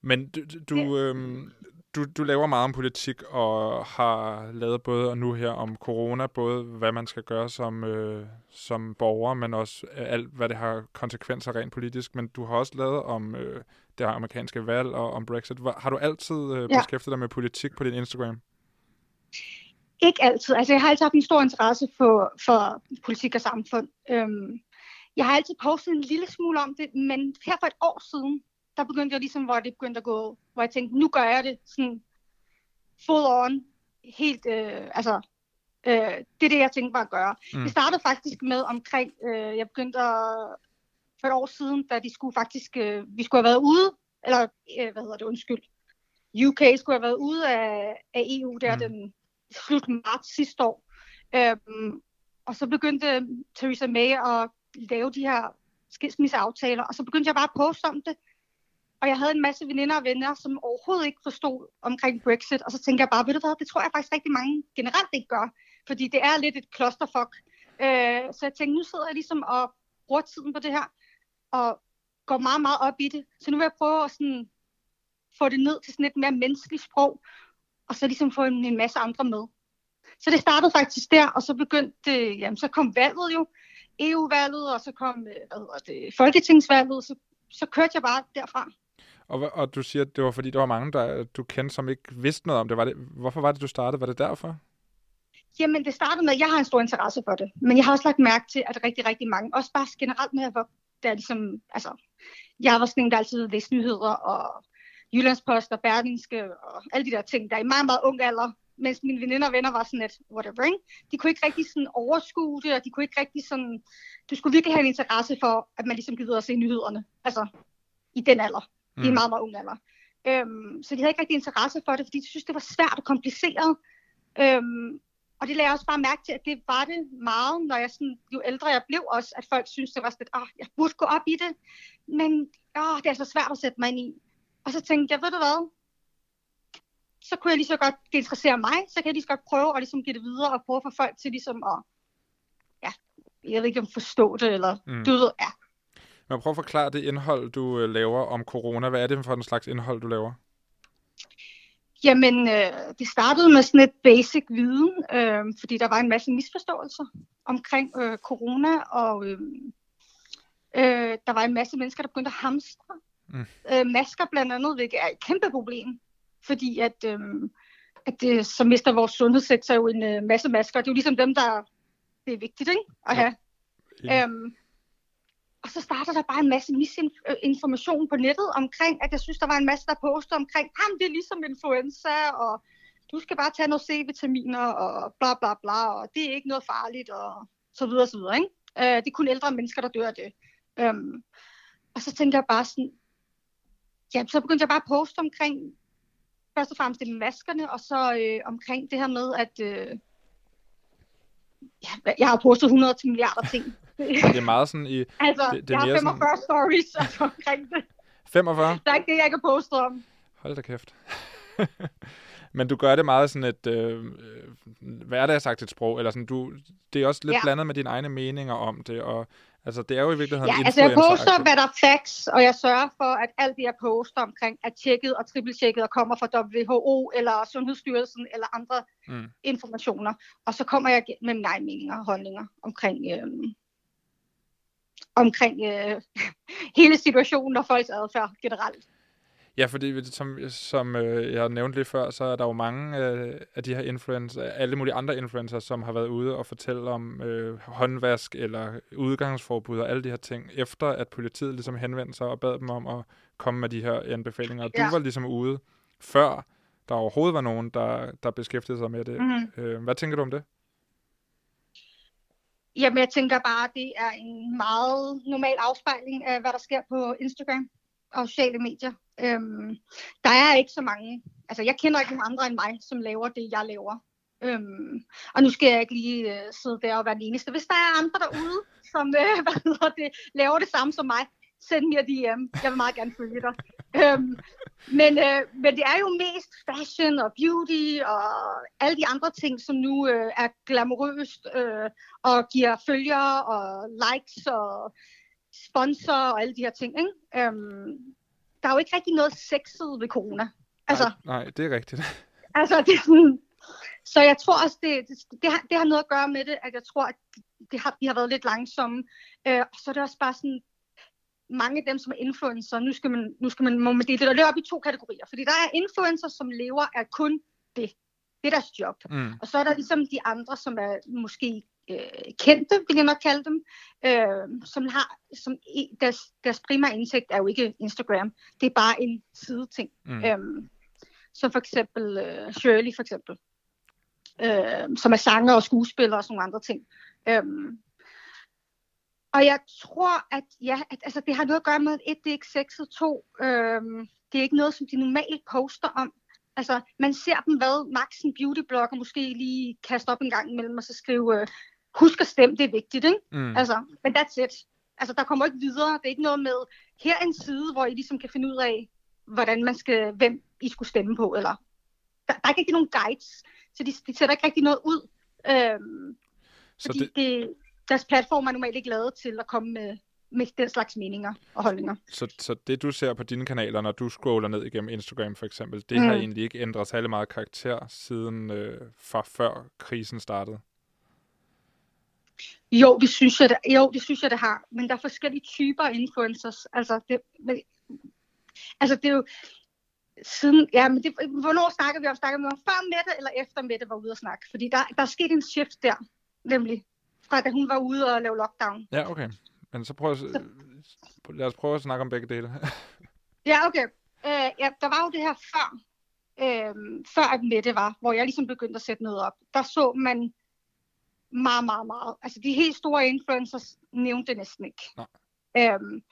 A: Men du, du, ja. øhm, du, du laver meget om politik og har lavet både og nu her om corona, både hvad man skal gøre som, øh, som borger, men også alt, hvad det har konsekvenser rent politisk. Men du har også lavet om øh, det amerikanske valg og om Brexit. Har du altid øh, ja. beskæftiget dig med politik på din Instagram?
E: Ikke altid. Altså, jeg har altid haft en stor interesse for, for politik og samfund. Øhm, jeg har altid postet en lille smule om det, men her for et år siden, der begyndte jeg ligesom, hvor det begyndte at gå, hvor jeg tænkte, nu gør jeg det sådan full on, helt, øh, altså, øh, det er det, jeg tænkte bare at gøre. Mm. Det startede faktisk med omkring, øh, jeg begyndte at, for et år siden, da de skulle faktisk, øh, vi skulle have været ude, eller øh, hvad hedder det, undskyld, UK skulle have været ude af, af EU der mm. den slut marts sidste år. Øhm, og så begyndte Theresa May at lave de her skilsmisseaftaler, og så begyndte jeg bare at poste om det. Og jeg havde en masse veninder og venner, som overhovedet ikke forstod omkring Brexit, og så tænkte jeg bare, ved du hvad, det tror jeg faktisk rigtig mange generelt ikke gør, fordi det er lidt et klosterfuck. Øh, så jeg tænkte, nu sidder jeg ligesom og bruger tiden på det her, og går meget, meget op i det. Så nu vil jeg prøve at sådan, få det ned til sådan et mere menneskeligt sprog, og så ligesom få en, en masse andre med. Så det startede faktisk der, og så begyndte, jamen så kom valget jo, EU-valget, og så kom øh, hvad hedder det, Folketingsvalget, så, så kørte jeg bare derfra.
A: Og, og du siger, at det var fordi, der var mange, der du kendte, som ikke vidste noget om det. Var det. Hvorfor var det, du startede? Var det derfor?
E: Jamen, det startede med, at jeg har en stor interesse for det. Men jeg har også lagt mærke til, at rigtig, rigtig mange, også bare generelt med, hvor der ligesom, altså, jeg var sådan en, der altid læste nyheder, og Jyllandspost og Berlingske, og alle de der ting, der er i meget, meget ung alder, mens mine veninder og venner var sådan lidt, whatever, ikke? De kunne ikke rigtig sådan overskue det, og de kunne ikke rigtig sådan, du skulle virkelig have en interesse for, at man ligesom gider at se nyhederne, altså i den alder, mm. i en meget, meget ung alder. Øhm, så de havde ikke rigtig interesse for det, fordi de synes, det var svært og kompliceret. Øhm, og det lagde jeg også bare mærke til, at det var det meget, når jeg sådan, jo ældre jeg blev også, at folk synes det var sådan, at oh, jeg burde gå op i det, men oh, det er så svært at sætte mig ind i. Og så tænkte jeg, ved du hvad, så kunne jeg lige så godt, det interesserer mig, så kan jeg lige så godt prøve at ligesom give det videre og prøve at få folk til ligesom at, ja, jeg ved ikke om forstå det, eller mm. du ved, ja.
A: Men prøv at forklare det indhold, du øh, laver om corona. Hvad er det for en slags indhold, du laver?
E: Jamen, øh, det startede med sådan et basic viden, øh, fordi der var en masse misforståelser omkring øh, corona, og øh, øh, der var en masse mennesker, der begyndte at hamstre mm. øh, masker blandt andet, hvilket er et kæmpe problem fordi at, øh, at det, så mister vores sundhedssektor jo en øh, masse masker. Det er jo ligesom dem, der det er vigtigt ikke? at have. Ja. Øhm, og så starter der bare en masse misinformation på nettet omkring, at jeg synes, der var en masse, der postede omkring, ham det er ligesom influenza, og du skal bare tage nogle C-vitaminer, og bla bla bla, og det er ikke noget farligt, og så videre, så videre. Ikke? Øh, det er kun ældre mennesker, der dør af det. Øhm, og så tænkte jeg bare sådan, ja, så begyndte jeg bare at poste omkring, først og fremmest det med maskerne, og så øh, omkring det her med, at øh, ja, jeg har postet 100 milliarder ting
A: det er meget sådan i...
E: altså, det, det jeg har 45 sådan... stories altså, omkring det.
A: 45?
E: Der er ikke det, jeg kan poste om.
A: Hold da kæft. Men du gør det meget sådan et øh, hverdagsagtigt sprog, eller sådan, du, det er også lidt ja. blandet med dine egne meninger om det, og Altså, det er jo i virkeligheden
E: Ja, altså jeg poster, hvad der er facts, og jeg sørger for, at alt det, jeg poster omkring, er tjekket og trippeltjekket og kommer fra WHO eller Sundhedsstyrelsen eller andre mm. informationer. Og så kommer jeg med mine egne meninger og holdninger omkring, øh, omkring øh, hele situationen og folks adfærd generelt.
A: Ja, fordi som, som øh, jeg nævnte lige før, så er der jo mange øh, af de her influencer, alle mulige andre influencer, som har været ude og fortælle om øh, håndvask eller udgangsforbud og alle de her ting, efter at politiet ligesom henvendte sig og bad dem om at komme med de her anbefalinger. Og ja. du var ligesom ude, før der overhovedet var nogen, der, der beskæftigede sig med det. Mm-hmm. Øh, hvad tænker du om det?
E: Jamen, jeg tænker bare, at det er en meget normal afspejling af, hvad der sker på Instagram og sociale medier. Øhm, der er ikke så mange, altså jeg kender ikke nogen andre end mig, som laver det, jeg laver. Øhm, og nu skal jeg ikke lige øh, sidde der og være den eneste. Hvis der er andre derude, som øh, hvad hedder det, laver det samme som mig, send mig DM. Jeg vil meget gerne følge dig. øhm, men, uh, men det er jo mest fashion og beauty og alle de andre ting, som nu uh, er glamourøst uh, og giver følgere og likes og sponsor og alle de her ting. Ikke? Øhm, der er jo ikke rigtig noget sexet ved corona. Altså,
A: nej, nej, det er rigtigt.
E: altså, det er sådan, så jeg tror også, det, det, det, har, det har noget at gøre med det, at jeg tror, at det har, de har været lidt langsomme. Øh, og så er det også bare sådan, mange af dem, som er influencer, nu skal man, nu skal man, må man dele det, der op i to kategorier. Fordi der er influencer, som lever af kun det. Det er deres job. Mm. Og så er der ligesom de andre, som er måske øh, kendte, vil jeg nok kalde dem, øh, som har, som deres, deres primære indtægt er jo ikke Instagram. Det er bare en sideting. Mm. Øhm, som for eksempel øh, Shirley for eksempel, øh, som er sanger og skuespiller og sådan nogle andre ting. Øhm, og jeg tror, at ja, at, altså, det har noget at gøre med, at et, det er ikke sexet, to, øhm, det er ikke noget, som de normalt poster om. Altså, man ser dem, hvad Max en beautyblogger måske lige kaster op en gang imellem, og så skrive, øh, husk at stemme, det er vigtigt, ikke? Mm. Altså, men that's it. Altså, der kommer ikke videre. Det er ikke noget med, her en side, hvor I ligesom kan finde ud af, hvordan man skal, hvem I skulle stemme på, eller der, der er ikke rigtig nogen guides, så de, de sætter ikke rigtig noget ud. Øhm, så det... Det, deres platform er normalt ikke lavet til at komme med, med den slags meninger og holdninger.
A: Så, så det, du ser på dine kanaler, når du scroller ned igennem Instagram for eksempel, det mm. har egentlig ikke ændret særlig meget karakter siden øh, fra før krisen startede?
E: Jo, det synes jeg, det, jo, det synes jeg, det har. Men der er forskellige typer influencers. Altså, det, men, altså, det er jo... Siden, ja, men det, hvornår snakker vi om? Snakker vi om før Mette eller efter Mette var ude at snakke? Fordi der, der er sket en shift der, nemlig fra da hun var ude og lave lockdown.
A: Ja, okay. Men så prøv at, så... lad os prøve at snakke om begge dele.
E: ja, okay. Øh, ja, der var jo det her før, øh, før at Mette var, hvor jeg ligesom begyndte at sætte noget op. Der så man meget, meget, meget. Altså de helt store influencers nævnte det næsten ikke. Nej. Øhm,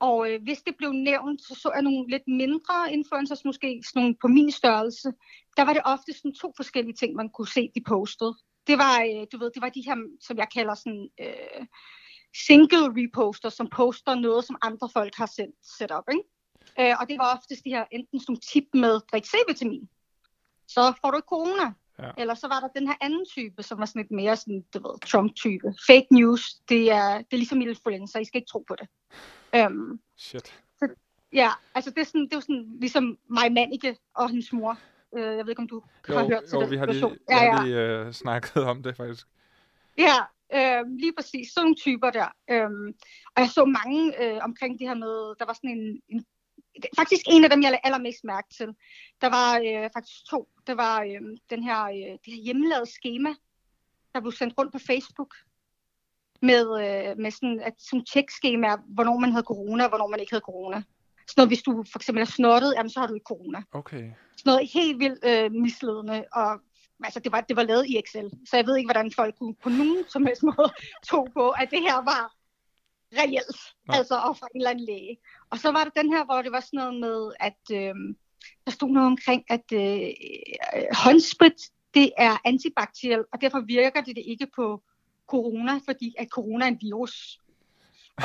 E: og øh, hvis det blev nævnt, så så jeg nogle lidt mindre influencers, måske sådan nogle på min størrelse. Der var det ofte sådan to forskellige ting, man kunne se, de postede. Det var, øh, du ved, det var de her, som jeg kalder sådan øh, single reposter, som poster noget, som andre folk har sendt, set op, ikke? Øh, og det var oftest de her enten sådan tip med drik C-vitamin. Så får du ikke corona. Ja. Eller så var der den her anden type, som var sådan lidt mere sådan, du ved, Trump-type. Fake news, det er, det er ligesom influencer, I skal ikke tro på det. Um,
A: Shit.
E: Så, ja, altså det er, sådan, det er sådan, ligesom mig Manike og hendes mor. Uh, jeg ved ikke, om du jo, har hørt til
A: jo,
E: det.
A: vi har lige, ja, ja. lige uh, snakket om det faktisk.
E: Ja, øh, lige præcis. Sådan nogle typer der. Øhm, og jeg så mange øh, omkring det her med, der var sådan en, en faktisk en af dem, jeg allermest mærke til. Der var øh, faktisk to. Det var øh, den her, øh, det her hjemmelavede schema, der blev sendt rundt på Facebook med, øh, med sådan et tjekskema, hvornår man havde corona, og hvornår man ikke havde corona. Så noget, hvis du for eksempel er snottet, jamen, så har du ikke corona.
A: Okay.
E: Sådan noget helt vildt øh, misledende, og altså, det, var, det var lavet i Excel, så jeg ved ikke, hvordan folk kunne på nogen som helst måde tog på, at det her var reelt, Nej. altså og fra en eller anden læge. Og så var der den her, hvor det var sådan noget med, at øh, der stod noget omkring, at øh, håndsprit, det er antibakteriel, og derfor virker det, det ikke på corona, fordi at corona er en virus.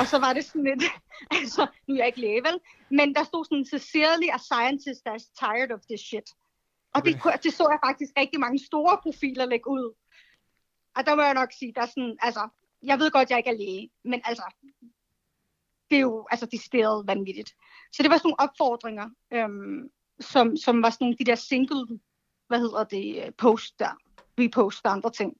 E: Og så var det sådan lidt, altså, nu er jeg ikke læge, vel? Men der stod sådan, sincerely a scientist that's tired of this shit. Og det, det så jeg faktisk rigtig mange store profiler lægge ud. Og der må jeg nok sige, der er sådan, altså, jeg ved godt, jeg ikke er læge, men altså, det er jo altså decideret vanvittigt. Så det var sådan nogle opfordringer, øhm, som, som var sådan nogle de der single, hvad hedder det, post der, repost og andre ting.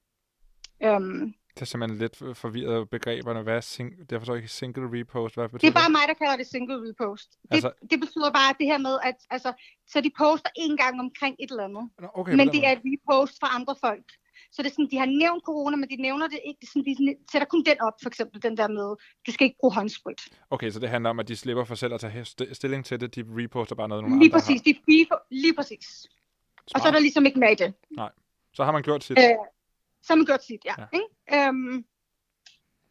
E: Øhm,
A: det er simpelthen lidt forvirret begreberne. Hvad er sing- er forstår ikke single repost. Hvad
E: betyder det er bare mig, der kalder det single repost. Det, altså... det betyder bare det her med, at altså, så de poster en gang omkring et eller andet. Okay, men det er et repost fra andre folk. Så det er sådan, de har nævnt corona, men de nævner det ikke. Det er sådan, de sætter kun den op, for eksempel den der med, du skal ikke bruge håndsprit.
A: Okay, så det handler om, at de slipper for selv at tage stilling til det. De reposter bare noget,
E: nogle lige andre præcis, har. De repo- lige præcis. Smart. Og så er der ligesom ikke mere i det.
A: Nej, så har man gjort sit. Øh,
E: så har man gjort sit, ja. ja. Ikke? Øhm,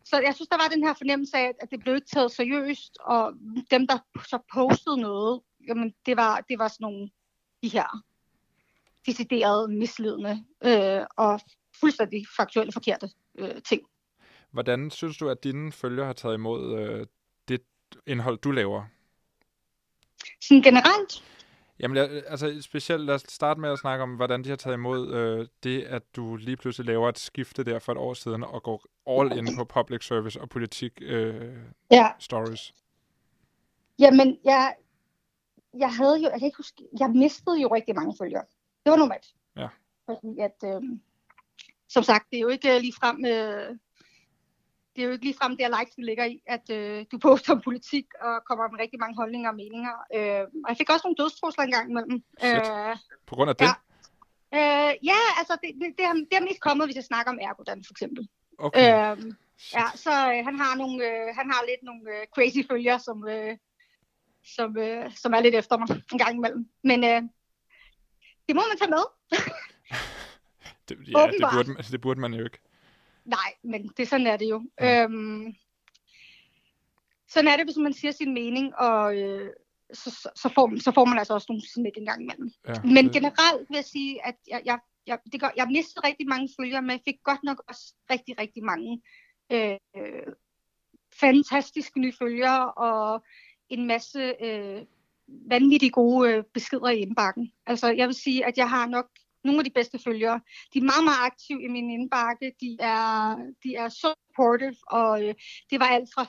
E: så jeg synes, der var den her fornemmelse af, at det blev ikke taget seriøst, og dem, der så postede noget, jamen, det var, det var sådan nogle, de her decideret misledende øh, og fuldstændig faktuelle forkerte øh, ting.
A: Hvordan synes du, at dine følgere har taget imod øh, det indhold, du laver?
E: Sådan generelt?
A: Jamen, altså specielt lad os starte med at snakke om, hvordan de har taget imod øh, det, at du lige pludselig laver et skifte der for et år siden og går all in på public service og politik øh, ja. stories.
E: Jamen, jeg, jeg havde jo, jeg kan ikke huske, jeg mistede jo rigtig mange følgere. Det var normalt.
A: Ja.
E: Fordi at, øh, som sagt, det er jo ikke lige frem, øh, det er jo ikke lige frem der likes, ligger i, at øh, du poster om politik og kommer med rigtig mange holdninger og meninger. Øh, og jeg fik også nogle dødstrusler engang imellem.
A: Øh, På grund af det?
E: Ja. Øh, ja, altså det, det, det, er, det er mest kommet, hvis jeg snakker om Ergodan for eksempel. Okay. Øhm, ja, så øh, han har nogle, øh, han har lidt nogle øh, crazy følger, som, øh, som, øh, som er lidt efter mig en gang imellem. Men øh, det må man tage med.
A: det, ja, det burde, det burde man jo ikke.
E: Nej, men det sådan er det jo. Ja. Øhm, sådan er det, hvis man siger sin mening, og øh, så, så, så, får, så får man altså også nogle smæk en gang imellem. Ja, men det... generelt vil jeg sige, at jeg, jeg, jeg, det gør, jeg mistede rigtig mange følgere, men jeg fik godt nok også rigtig, rigtig mange øh, fantastiske nye følgere, og en masse øh, vanvittigt gode øh, beskeder i indbakken. Altså, jeg vil sige, at jeg har nok nogle af de bedste følgere. De er meget, meget aktive i min indbakke. De er, de er så supportive, og øh, det var alt fra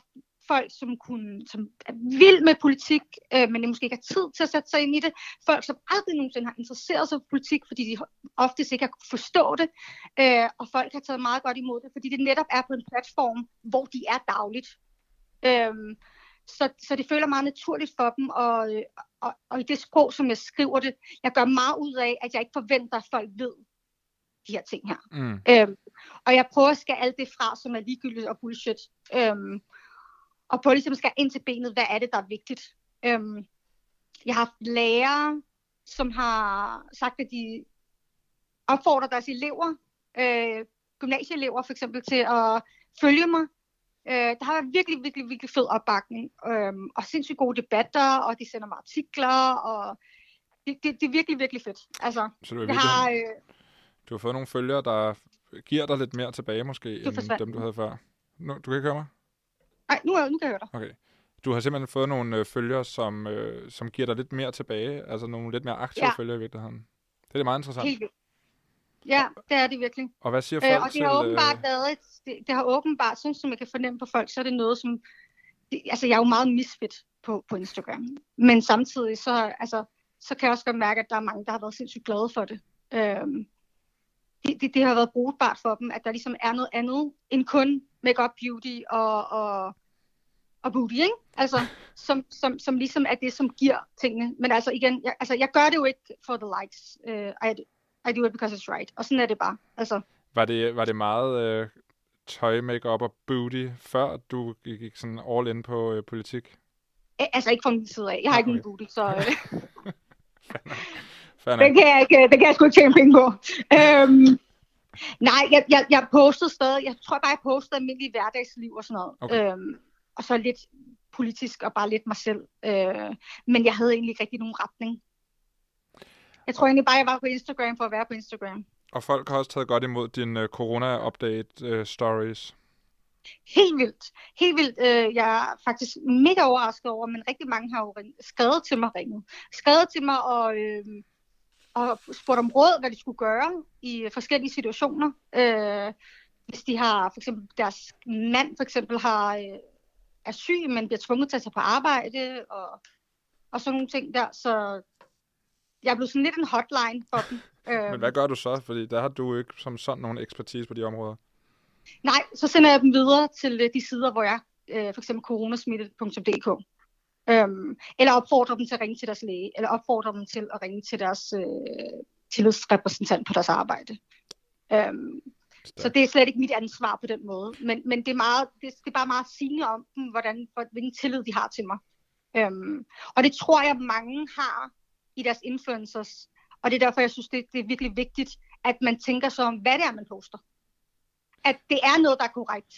E: folk, som, kunne, som er vild med politik, øh, men de måske ikke har tid til at sætte sig ind i det. Folk, som aldrig nogensinde har interesseret sig for politik, fordi de oftest ikke har kunne forstå det. Øh, og folk har taget meget godt imod det, fordi det netop er på en platform, hvor de er dagligt. Øh, så, så det føler meget naturligt for dem, og, og, og i det sprog, som jeg skriver det, jeg gør meget ud af, at jeg ikke forventer, at folk ved de her ting her. Mm. Øhm, og jeg prøver at skære alt det fra, som er ligegyldigt og bullshit. Øhm, og prøver ligesom at skære ind til benet, hvad er det, der er vigtigt. Øhm, jeg har haft lærere, som har sagt, at de opfordrer deres elever, øh, gymnasieelever for eksempel, til at følge mig Øh, der har været virkelig, virkelig, virkelig fed opbakning, øh, og sindssygt gode debatter, og de sender mig artikler, og det, det, det er virkelig, virkelig fedt. Altså,
A: Så du, virkelig, har, øh, du har fået nogle følgere, der giver dig lidt mere tilbage måske, end forsvandt. dem, du havde før. Nu, du kan ikke høre mig?
E: Nej, nu, nu kan jeg høre dig.
A: Okay. Du har simpelthen fået nogle øh, følgere, som, øh, som giver dig lidt mere tilbage, altså nogle lidt mere aktive ja. følgere i virkeligheden. Det er meget interessant. Helt vildt.
E: Ja, det er det virkelig.
A: Og hvad siger folk øh,
E: og det har åbenbart været et, det, det har åbenbart, sådan som jeg kan fornemme på folk, så er det noget, som, det, altså jeg er jo meget misfit på, på Instagram. Men samtidig så, altså, så kan jeg også godt mærke, at der er mange, der har været sindssygt glade for det. Øhm, det, det, det har været brugbart for dem, at der ligesom er noget andet end kun makeup beauty og, og, og booty, ikke? Altså, som, som, som ligesom er det, som giver tingene. Men altså igen, jeg, altså, jeg gør det jo ikke for the likes. Uh, I, i do it because it's right. Og sådan er det bare. Altså.
A: Var, det, var det meget øh, tøj, makeup og booty, før du gik, sådan all in på øh, politik?
E: Altså ikke fra min side af. Jeg har okay. ikke en booty, så... Øh. det, kan jeg ikke, det kan jeg sgu ikke tjene penge på. Øhm, nej, jeg, jeg, jeg postede stadig. Jeg tror bare, jeg postede almindelig hverdagsliv og sådan noget. Okay. Øhm, og så lidt politisk og bare lidt mig selv. Øh, men jeg havde egentlig ikke rigtig nogen retning. Jeg tror egentlig bare, jeg var på Instagram for at være på Instagram.
A: Og folk har også taget godt imod dine uh, corona-update uh, stories.
E: Helt vildt. Helt vildt. Uh, jeg er faktisk mega overrasket over, men rigtig mange har jo skrevet til mig ringet. Skrevet til mig og, uh, og spurgt om råd, hvad de skulle gøre i forskellige situationer. Uh, hvis de har, for eksempel deres mand for eksempel har, uh, er syg, men bliver tvunget til at tage på arbejde, og, og sådan nogle ting der. Så jeg blevet sådan lidt en hotline for dem.
A: Men hvad gør du så? Fordi der har du ikke som sådan nogen ekspertise på de områder.
E: Nej, så sender jeg dem videre til øh, de sider, hvor jeg, øh, for eksempel coronasmitte.dk. Øhm, eller opfordrer dem til at ringe til deres læge, eller opfordrer dem til at ringe til deres øh, tillidsrepræsentant på deres arbejde. Øhm, så det er slet ikke mit ansvar på den måde. Men, men det, er meget, det, det er bare meget sigende om dem, hvordan, hvilken tillid de har til mig. Øhm, og det tror jeg, mange har i deres influencers. Og det er derfor, jeg synes, det, det er virkelig vigtigt, at man tænker så om, hvad det er, man poster. At det er noget, der er korrekt.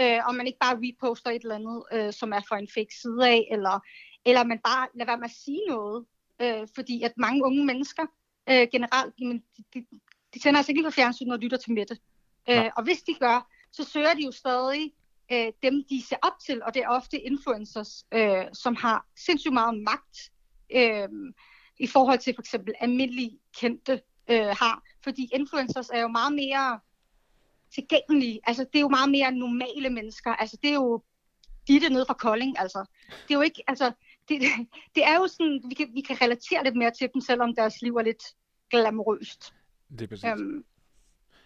E: Øh, og man ikke bare reposter et eller andet, øh, som er for en fake side af, eller, eller man bare lader være med at sige noget. Øh, fordi at mange unge mennesker øh, generelt, jamen, de, de, de tænder altså ikke lige på fjernsyn og lytter til Mette. Øh, og hvis de gør, så søger de jo stadig øh, dem, de ser op til, og det er ofte influencers, øh, som har sindssygt meget magt. Øh, i forhold til for eksempel almindelige kendte øh, har. Fordi influencers er jo meget mere tilgængelige. Altså, det er jo meget mere normale mennesker. Altså, det er jo Ditte nede fra Kolding, altså. Det er jo ikke, altså, det, det er jo sådan, vi kan, vi kan relatere lidt mere til dem, selvom deres liv er lidt glamorøst.
A: Det er præcis. Um,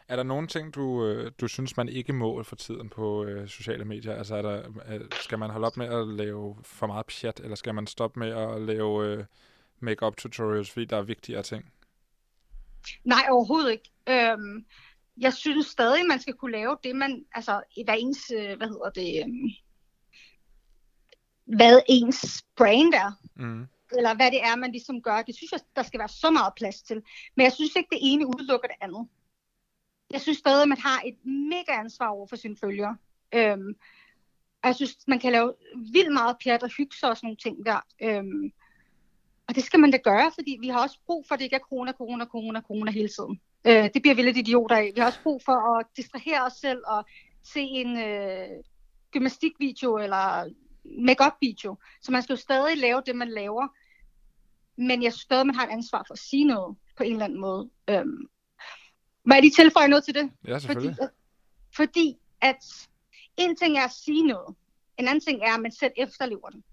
A: er der nogle ting, du, øh, du synes, man ikke må for tiden på øh, sociale medier? Altså, er der, er, skal man holde op med at lave for meget pjat, eller skal man stoppe med at lave øh, make-up tutorials, fordi der er vigtigere ting?
E: Nej, overhovedet ikke. Øhm, jeg synes stadig, man skal kunne lave det, man, altså, hvad ens, øh, hvad hedder det, øhm, hvad ens brand er. Mm. Eller hvad det er, man ligesom gør. Det synes jeg, der skal være så meget plads til. Men jeg synes ikke, det ene udelukker det andet. Jeg synes stadig, at man har et mega ansvar over for sine følgere. Øhm, jeg synes, man kan lave vildt meget pjat og hygge sig og sådan nogle ting der. Øhm, og det skal man da gøre, fordi vi har også brug for, at det ikke er corona, corona, corona, corona hele tiden. Øh, det bliver vi lidt idioter af. Vi har også brug for at distrahere os selv og se en øh, gymnastikvideo eller make-up video. Så man skal jo stadig lave det, man laver. Men jeg synes stadig, man har et ansvar for at sige noget på en eller anden måde. Øhm, må jeg lige tilføje noget til det?
A: Ja, selvfølgelig.
E: Fordi, fordi at en ting er at sige noget. En anden ting er, at man selv efterlever den.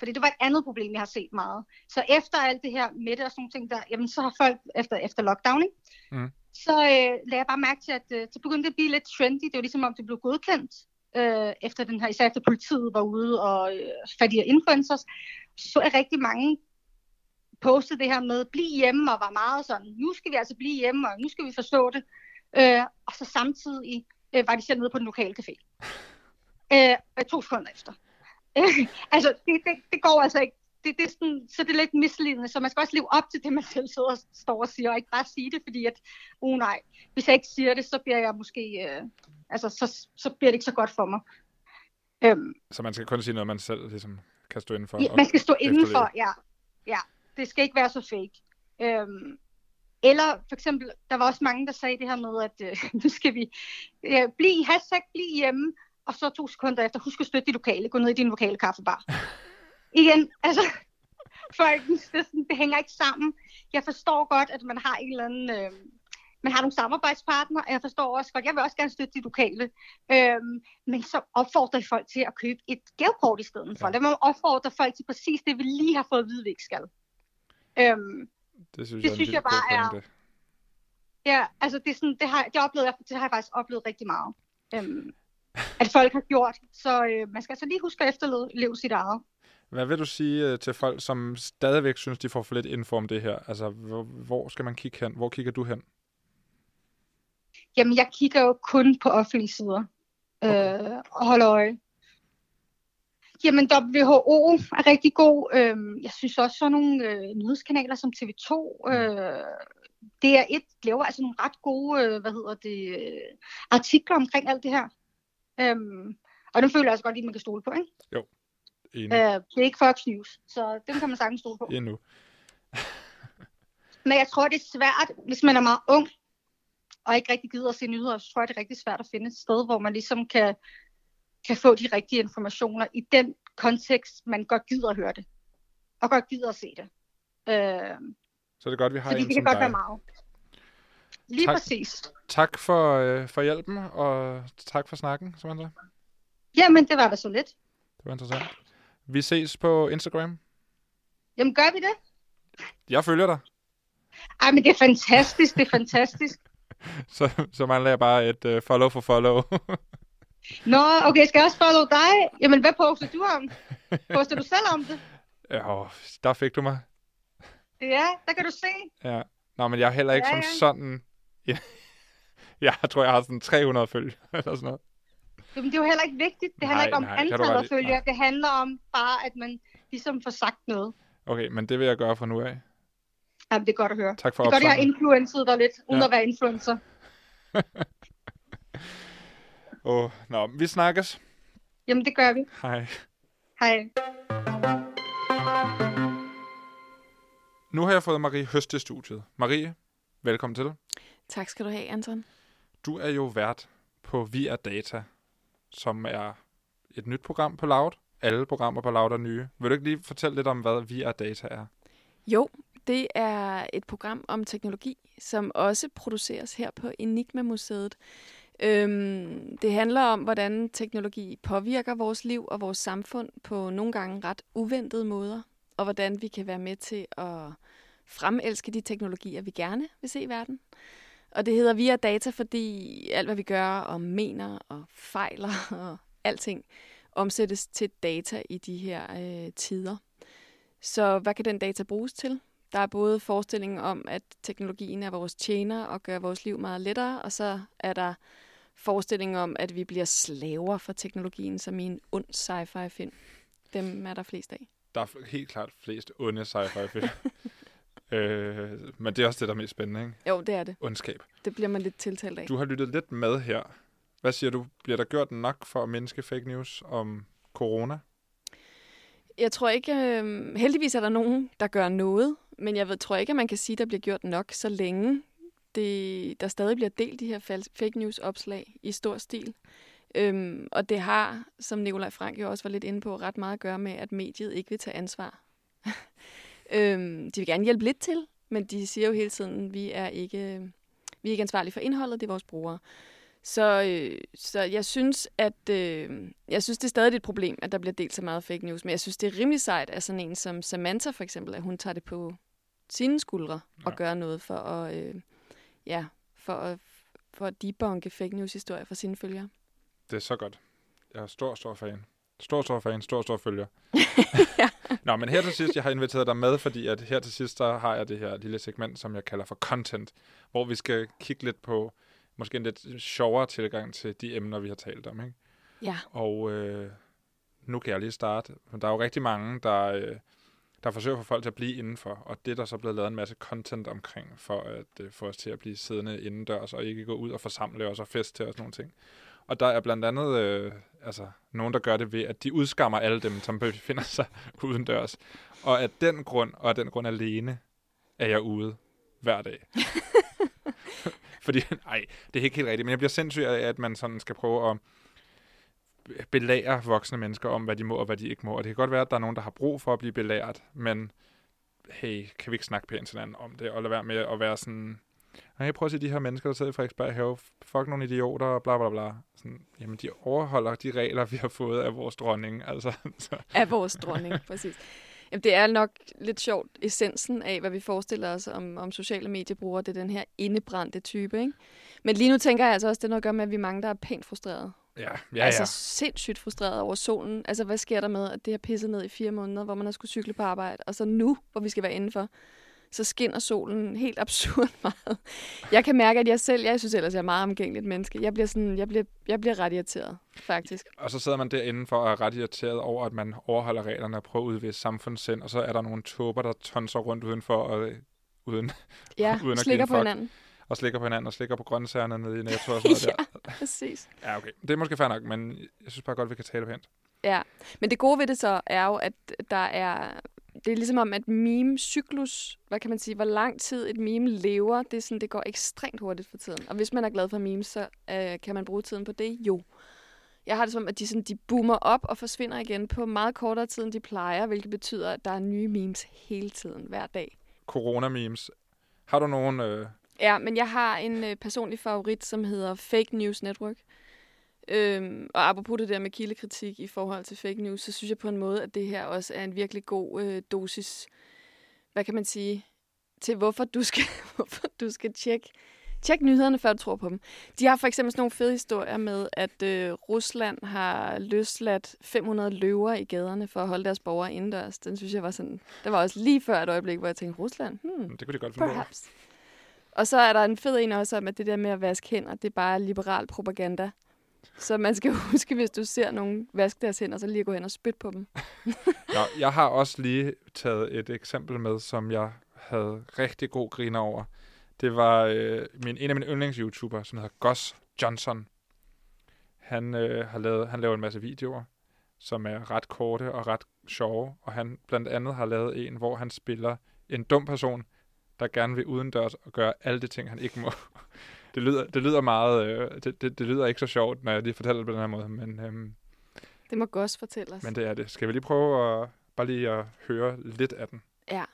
E: Fordi det var et andet problem, jeg har set meget. Så efter alt det her med det og sådan ting der, jamen så har folk efter, efter lockdown, ikke? Mm. så øh, lagde jeg bare mærke til, at øh, det begyndte at blive lidt trendy. Det var ligesom om det blev godkendt, øh, efter den her, især efter politiet var ude og øh, fat i influencers. Så er rigtig mange postet det her med, bliv hjemme, og var meget sådan, nu skal vi altså blive hjemme, og nu skal vi forstå det. Øh, og så samtidig øh, var de selv nede på den lokale café. Øh, to sekunder efter. altså, det, det, det går altså ikke. Det, det er sådan, så det er lidt misledende, så man skal også leve op til det, man selv sidder og står og siger, og ikke bare sige det, fordi at, oh nej, hvis jeg ikke siger det, så bliver jeg måske, øh, altså, så, så bliver det ikke så godt for mig.
A: Øhm, så man skal kun sige noget, man selv ligesom kan stå indenfor?
E: Ja, man skal stå indenfor, ja. ja. Det skal ikke være så fake. Øhm, eller for eksempel, der var også mange, der sagde det her med, at øh, nu skal vi øh, blive, hashtag blive hjemme, og så to sekunder efter, husk at støtte de lokale, gå ned i din lokale kaffebar. Igen, altså, folk, det, det hænger ikke sammen. Jeg forstår godt, at man har en eller anden, øh, man har nogle samarbejdspartnere, og jeg forstår også godt, jeg vil også gerne støtte de lokale, øh, men så opfordrer folk til at købe et gavekort i stedet for. Ja. Må opfordre folk til præcis det, vi lige har fået at vide, vi ikke skal. Øh,
A: det synes, det jeg, synes jeg bare er...
E: Ja, altså det, er sådan, det, har, det, oplevede jeg, det har jeg faktisk oplevet rigtig meget. Øhm, at folk har gjort. Så øh, man skal altså lige huske at efterleve sit eget.
A: Hvad vil du sige øh, til folk, som stadigvæk synes, de får for lidt info om det her? Altså, hvor, skal man kigge hen? Hvor kigger du hen?
E: Jamen, jeg kigger jo kun på offentlige sider okay. øh, og holder øje. Jamen, WHO er rigtig god. Øh, jeg synes også, sådan nogle øh, nyhedskanaler som TV2, mm. øh, det er et laver altså nogle ret gode, øh, hvad hedder det, øh, artikler omkring alt det her. Øhm, og den føler jeg også godt, at man kan stole på, ikke?
A: Jo,
E: enig. Øh, det er ikke Fox News, så den kan man sagtens stole på.
A: Endnu.
E: Men jeg tror, det er svært, hvis man er meget ung, og ikke rigtig gider at se nyheder, så tror jeg, det er rigtig svært at finde et sted, hvor man ligesom kan, kan få de rigtige informationer i den kontekst, man godt gider at høre det. Og godt gider at se det. Øh,
A: så det er godt, vi har
E: en
A: det
E: kan godt dig. være meget. Lige tak, præcis.
A: Tak for, øh, for hjælpen, og tak for snakken, Samantha.
E: Jamen, det var da så lidt.
A: Det var interessant. Vi ses på Instagram.
E: Jamen, gør vi det?
A: Jeg følger dig.
E: Ej, men det er fantastisk, det er fantastisk.
A: så, så mangler jeg bare et uh, follow for follow.
E: Nå, okay, skal jeg også follow dig? Jamen, hvad poster du om? Poster du selv om det?
A: Ja, der fik du mig.
E: Ja, der kan du se.
A: Ja. Nå, men jeg er heller ikke ja, som ja. sådan Ja. jeg tror, jeg har sådan 300 følger, eller sådan noget.
E: Jamen, det er jo heller ikke vigtigt. Det handler nej, ikke om nej, antallet af følgere. Det handler om bare, at man ligesom får sagt noget.
A: Okay, men det vil jeg gøre fra nu af.
E: Jamen, det er godt at høre.
A: Tak for
E: Det er godt, jeg har influenceret dig lidt, uden ja. at være influencer.
A: Åh, oh, nå, vi snakkes.
E: Jamen, det gør vi.
A: Hej.
E: Hej.
A: Nu har jeg fået Marie Høst til studiet. Marie, velkommen til.
F: Tak skal du have, Anton.
A: Du er jo vært på Via Data, som er et nyt program på Loud. Alle programmer på Loud er nye. Vil du ikke lige fortælle lidt om, hvad Via Data er?
F: Jo, det er et program om teknologi, som også produceres her på Enigma Museet. Øhm, det handler om, hvordan teknologi påvirker vores liv og vores samfund på nogle gange ret uventede måder, og hvordan vi kan være med til at fremelske de teknologier, vi gerne vil se i verden. Og det hedder via data, fordi alt, hvad vi gør og mener og fejler og alting, omsættes til data i de her øh, tider. Så hvad kan den data bruges til? Der er både forestillingen om, at teknologien er vores tjener og gør vores liv meget lettere, og så er der forestillingen om, at vi bliver slaver for teknologien, som i en ond sci-fi film. Dem er der flest af.
A: Der er helt klart flest onde sci-fi film. øh, men det er også det, der er mest spændende, ikke?
F: Jo, det er det.
A: Ondskab.
F: Det bliver man lidt tiltalt af.
A: Du har lyttet lidt med her. Hvad siger du? Bliver der gjort nok for at mindske fake news om corona?
F: Jeg tror ikke, øh, heldigvis er der nogen, der gør noget, men jeg ved, tror ikke, at man kan sige, at der bliver gjort nok, så længe det, der stadig bliver delt de her fake news-opslag i stor stil. Øhm, og det har, som Nikolaj Frank jo også var lidt inde på, ret meget at gøre med, at mediet ikke vil tage ansvar. øhm, de vil gerne hjælpe lidt til, men de siger jo hele tiden, at vi er ikke, vi er ikke ansvarlige for indholdet, det er vores brugere. Så, øh, så jeg synes, at øh, jeg synes, det er stadig et problem, at der bliver delt så meget fake news. Men jeg synes, det er rimelig sejt at sådan en som Samantha for eksempel, at hun tager det på sine skuldre ja. og gør noget for at, øh, ja, for at, for at debunke fake news-historier for sine følgere.
A: Det er så godt. Jeg er stor, stor fan. Stor, stor fan, stor, stor følger. Nå, men her til sidst, jeg har inviteret dig med, fordi at her til sidst, der har jeg det her lille segment, som jeg kalder for content, hvor vi skal kigge lidt på måske en lidt sjovere tilgang til de emner, vi har talt om. Ikke?
F: Ja.
A: Og øh, nu kan jeg lige starte. Der er jo rigtig mange, der, øh, der forsøger få folk til at blive indenfor, og det er der så blevet lavet en masse content omkring, for at øh, få os til at blive siddende indendørs, og ikke gå ud og forsamle os og fest til os nogle ting. Og der er blandt andet øh, altså, nogen, der gør det ved, at de udskammer alle dem, som befinder sig udendørs. Og af den grund, og af den grund alene, er jeg ude hver dag. Fordi, nej, det er ikke helt rigtigt, men jeg bliver sindssyg af, at man sådan skal prøve at belære voksne mennesker om, hvad de må og hvad de ikke må. Og det kan godt være, at der er nogen, der har brug for at blive belært, men hey, kan vi ikke snakke pænt til hinanden om det, og lade være med at være sådan, jeg prøver at se de her mennesker, der sidder i Frederiksberg Have, fuck nogle idioter, og bla bla bla. Sådan, jamen, de overholder de regler, vi har fået af vores dronning. Altså,
F: så. Af vores dronning, præcis. Jamen, det er nok lidt sjovt, essensen af, hvad vi forestiller os om, om sociale mediebrugere. Det er den her indebrændte type, ikke? Men lige nu tænker jeg altså også, det er noget at gøre med, at vi er mange, der er pænt frustrerede.
A: Ja, ja,
F: altså sindssygt frustreret over solen. Altså, hvad sker der med, at det har pisset ned i fire måneder, hvor man har skulle cykle på arbejde, og så nu, hvor vi skal være indenfor, så skinner solen helt absurd meget. Jeg kan mærke, at jeg selv, jeg synes ellers, jeg er meget omgængeligt menneske. Jeg bliver, sådan, jeg bliver, jeg bliver ret irriteret, faktisk.
A: Og så sidder man derinde for at er ret irriteret over, at man overholder reglerne og prøver at udvise samfundssind, og så er der nogle tåber, der tonser rundt udenfor, og, øh, uden,
F: ja, uden at slikker på hinanden.
A: Og slikker på hinanden, og slikker på grøntsagerne nede i Netto og sådan noget
F: ja, der. præcis.
A: Ja, okay. Det er måske fair nok, men jeg synes bare godt, vi kan tale pænt.
F: Ja, men det gode ved det så er jo, at der er det er ligesom om, at meme-cyklus, hvad kan man sige, hvor lang tid et meme lever, det, er sådan, det går ekstremt hurtigt for tiden. Og hvis man er glad for memes, så øh, kan man bruge tiden på det? Jo. Jeg har det som, at de, sådan, de boomer op og forsvinder igen på meget kortere tid, end de plejer, hvilket betyder, at der er nye memes hele tiden, hver dag.
A: Corona-memes. Har du nogen... Øh...
F: Ja, men jeg har en øh, personlig favorit, som hedder Fake News Network. Øhm, og apropos det der med kildekritik i forhold til fake news, så synes jeg på en måde, at det her også er en virkelig god øh, dosis, hvad kan man sige, til hvorfor du skal, hvorfor du skal tjekke Tjek nyhederne, før du tror på dem. De har for eksempel sådan nogle fede historier med, at øh, Rusland har løsladt 500 løver i gaderne for at holde deres borgere indendørs. Den synes jeg var sådan... Det var også lige før et øjeblik, hvor jeg tænkte, Rusland? Hmm,
A: det kunne de godt finde perhaps.
F: Og så er der en fed en også om, at det der med at vaske hænder, det er bare liberal propaganda. Så man skal huske, hvis du ser nogen vaske deres hænder, så lige gå hen og spytte på dem.
A: Nå, jeg har også lige taget et eksempel med, som jeg havde rigtig god griner over. Det var øh, min, en af mine yndlings-YouTubere, som hedder Goss Johnson. Han, øh, har lavet, han laver en masse videoer, som er ret korte og ret sjove. Og han blandt andet har lavet en, hvor han spiller en dum person, der gerne vil udendørs og gøre alle de ting, han ikke må det, lyder, det lyder meget, øh, det, det, det lyder ikke så sjovt, når jeg lige fortæller det på den her måde, men... Øhm,
F: det må Gus fortælle os.
A: Men det er det. Skal vi lige prøve at, bare lige at høre lidt af den?
F: Ja.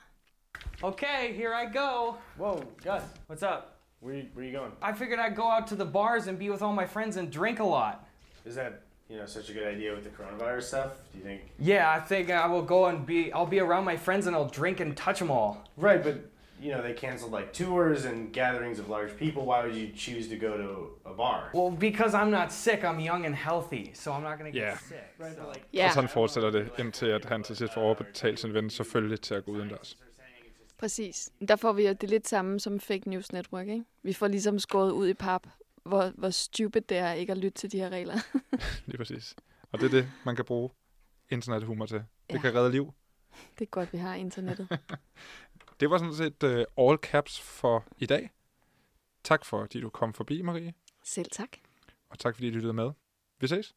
G: Okay, here I go. Whoa, Gus, what's up?
H: Where, where are you going?
G: I figured I'd go out to the bars and be with all my friends and drink a lot.
H: Is that you know such a good idea with the coronavirus stuff? Do you think?
G: Yeah, I think I will go and be. I'll be around my friends and I'll drink and touch them all.
H: Right, but you know, they canceled like tours and gatherings of large people. Why would you choose to go to a bar?
G: Well, because I'm not sick. I'm young and healthy, so I'm not going to get
A: yeah.
G: sick. Right,
F: so.
G: like,
F: yeah.
A: Og sådan fortsætter det, indtil at han til sidst får overbetalt sin ven selvfølgelig til at gå udendørs.
F: Præcis. Der får vi jo det lidt samme som Fake News Network, ikke? Vi får ligesom skåret ud i pap, hvor, hvor stupid det er ikke at lytte til de her regler.
A: Lige præcis. Og det er det, man kan bruge internethumor til. Det ja. kan redde liv.
F: Det er godt, vi har internettet.
A: det var sådan set uh, all caps for i dag. Tak for, at du kom forbi, Marie.
F: Selv tak.
A: Og tak fordi du lyttede med. Vi ses.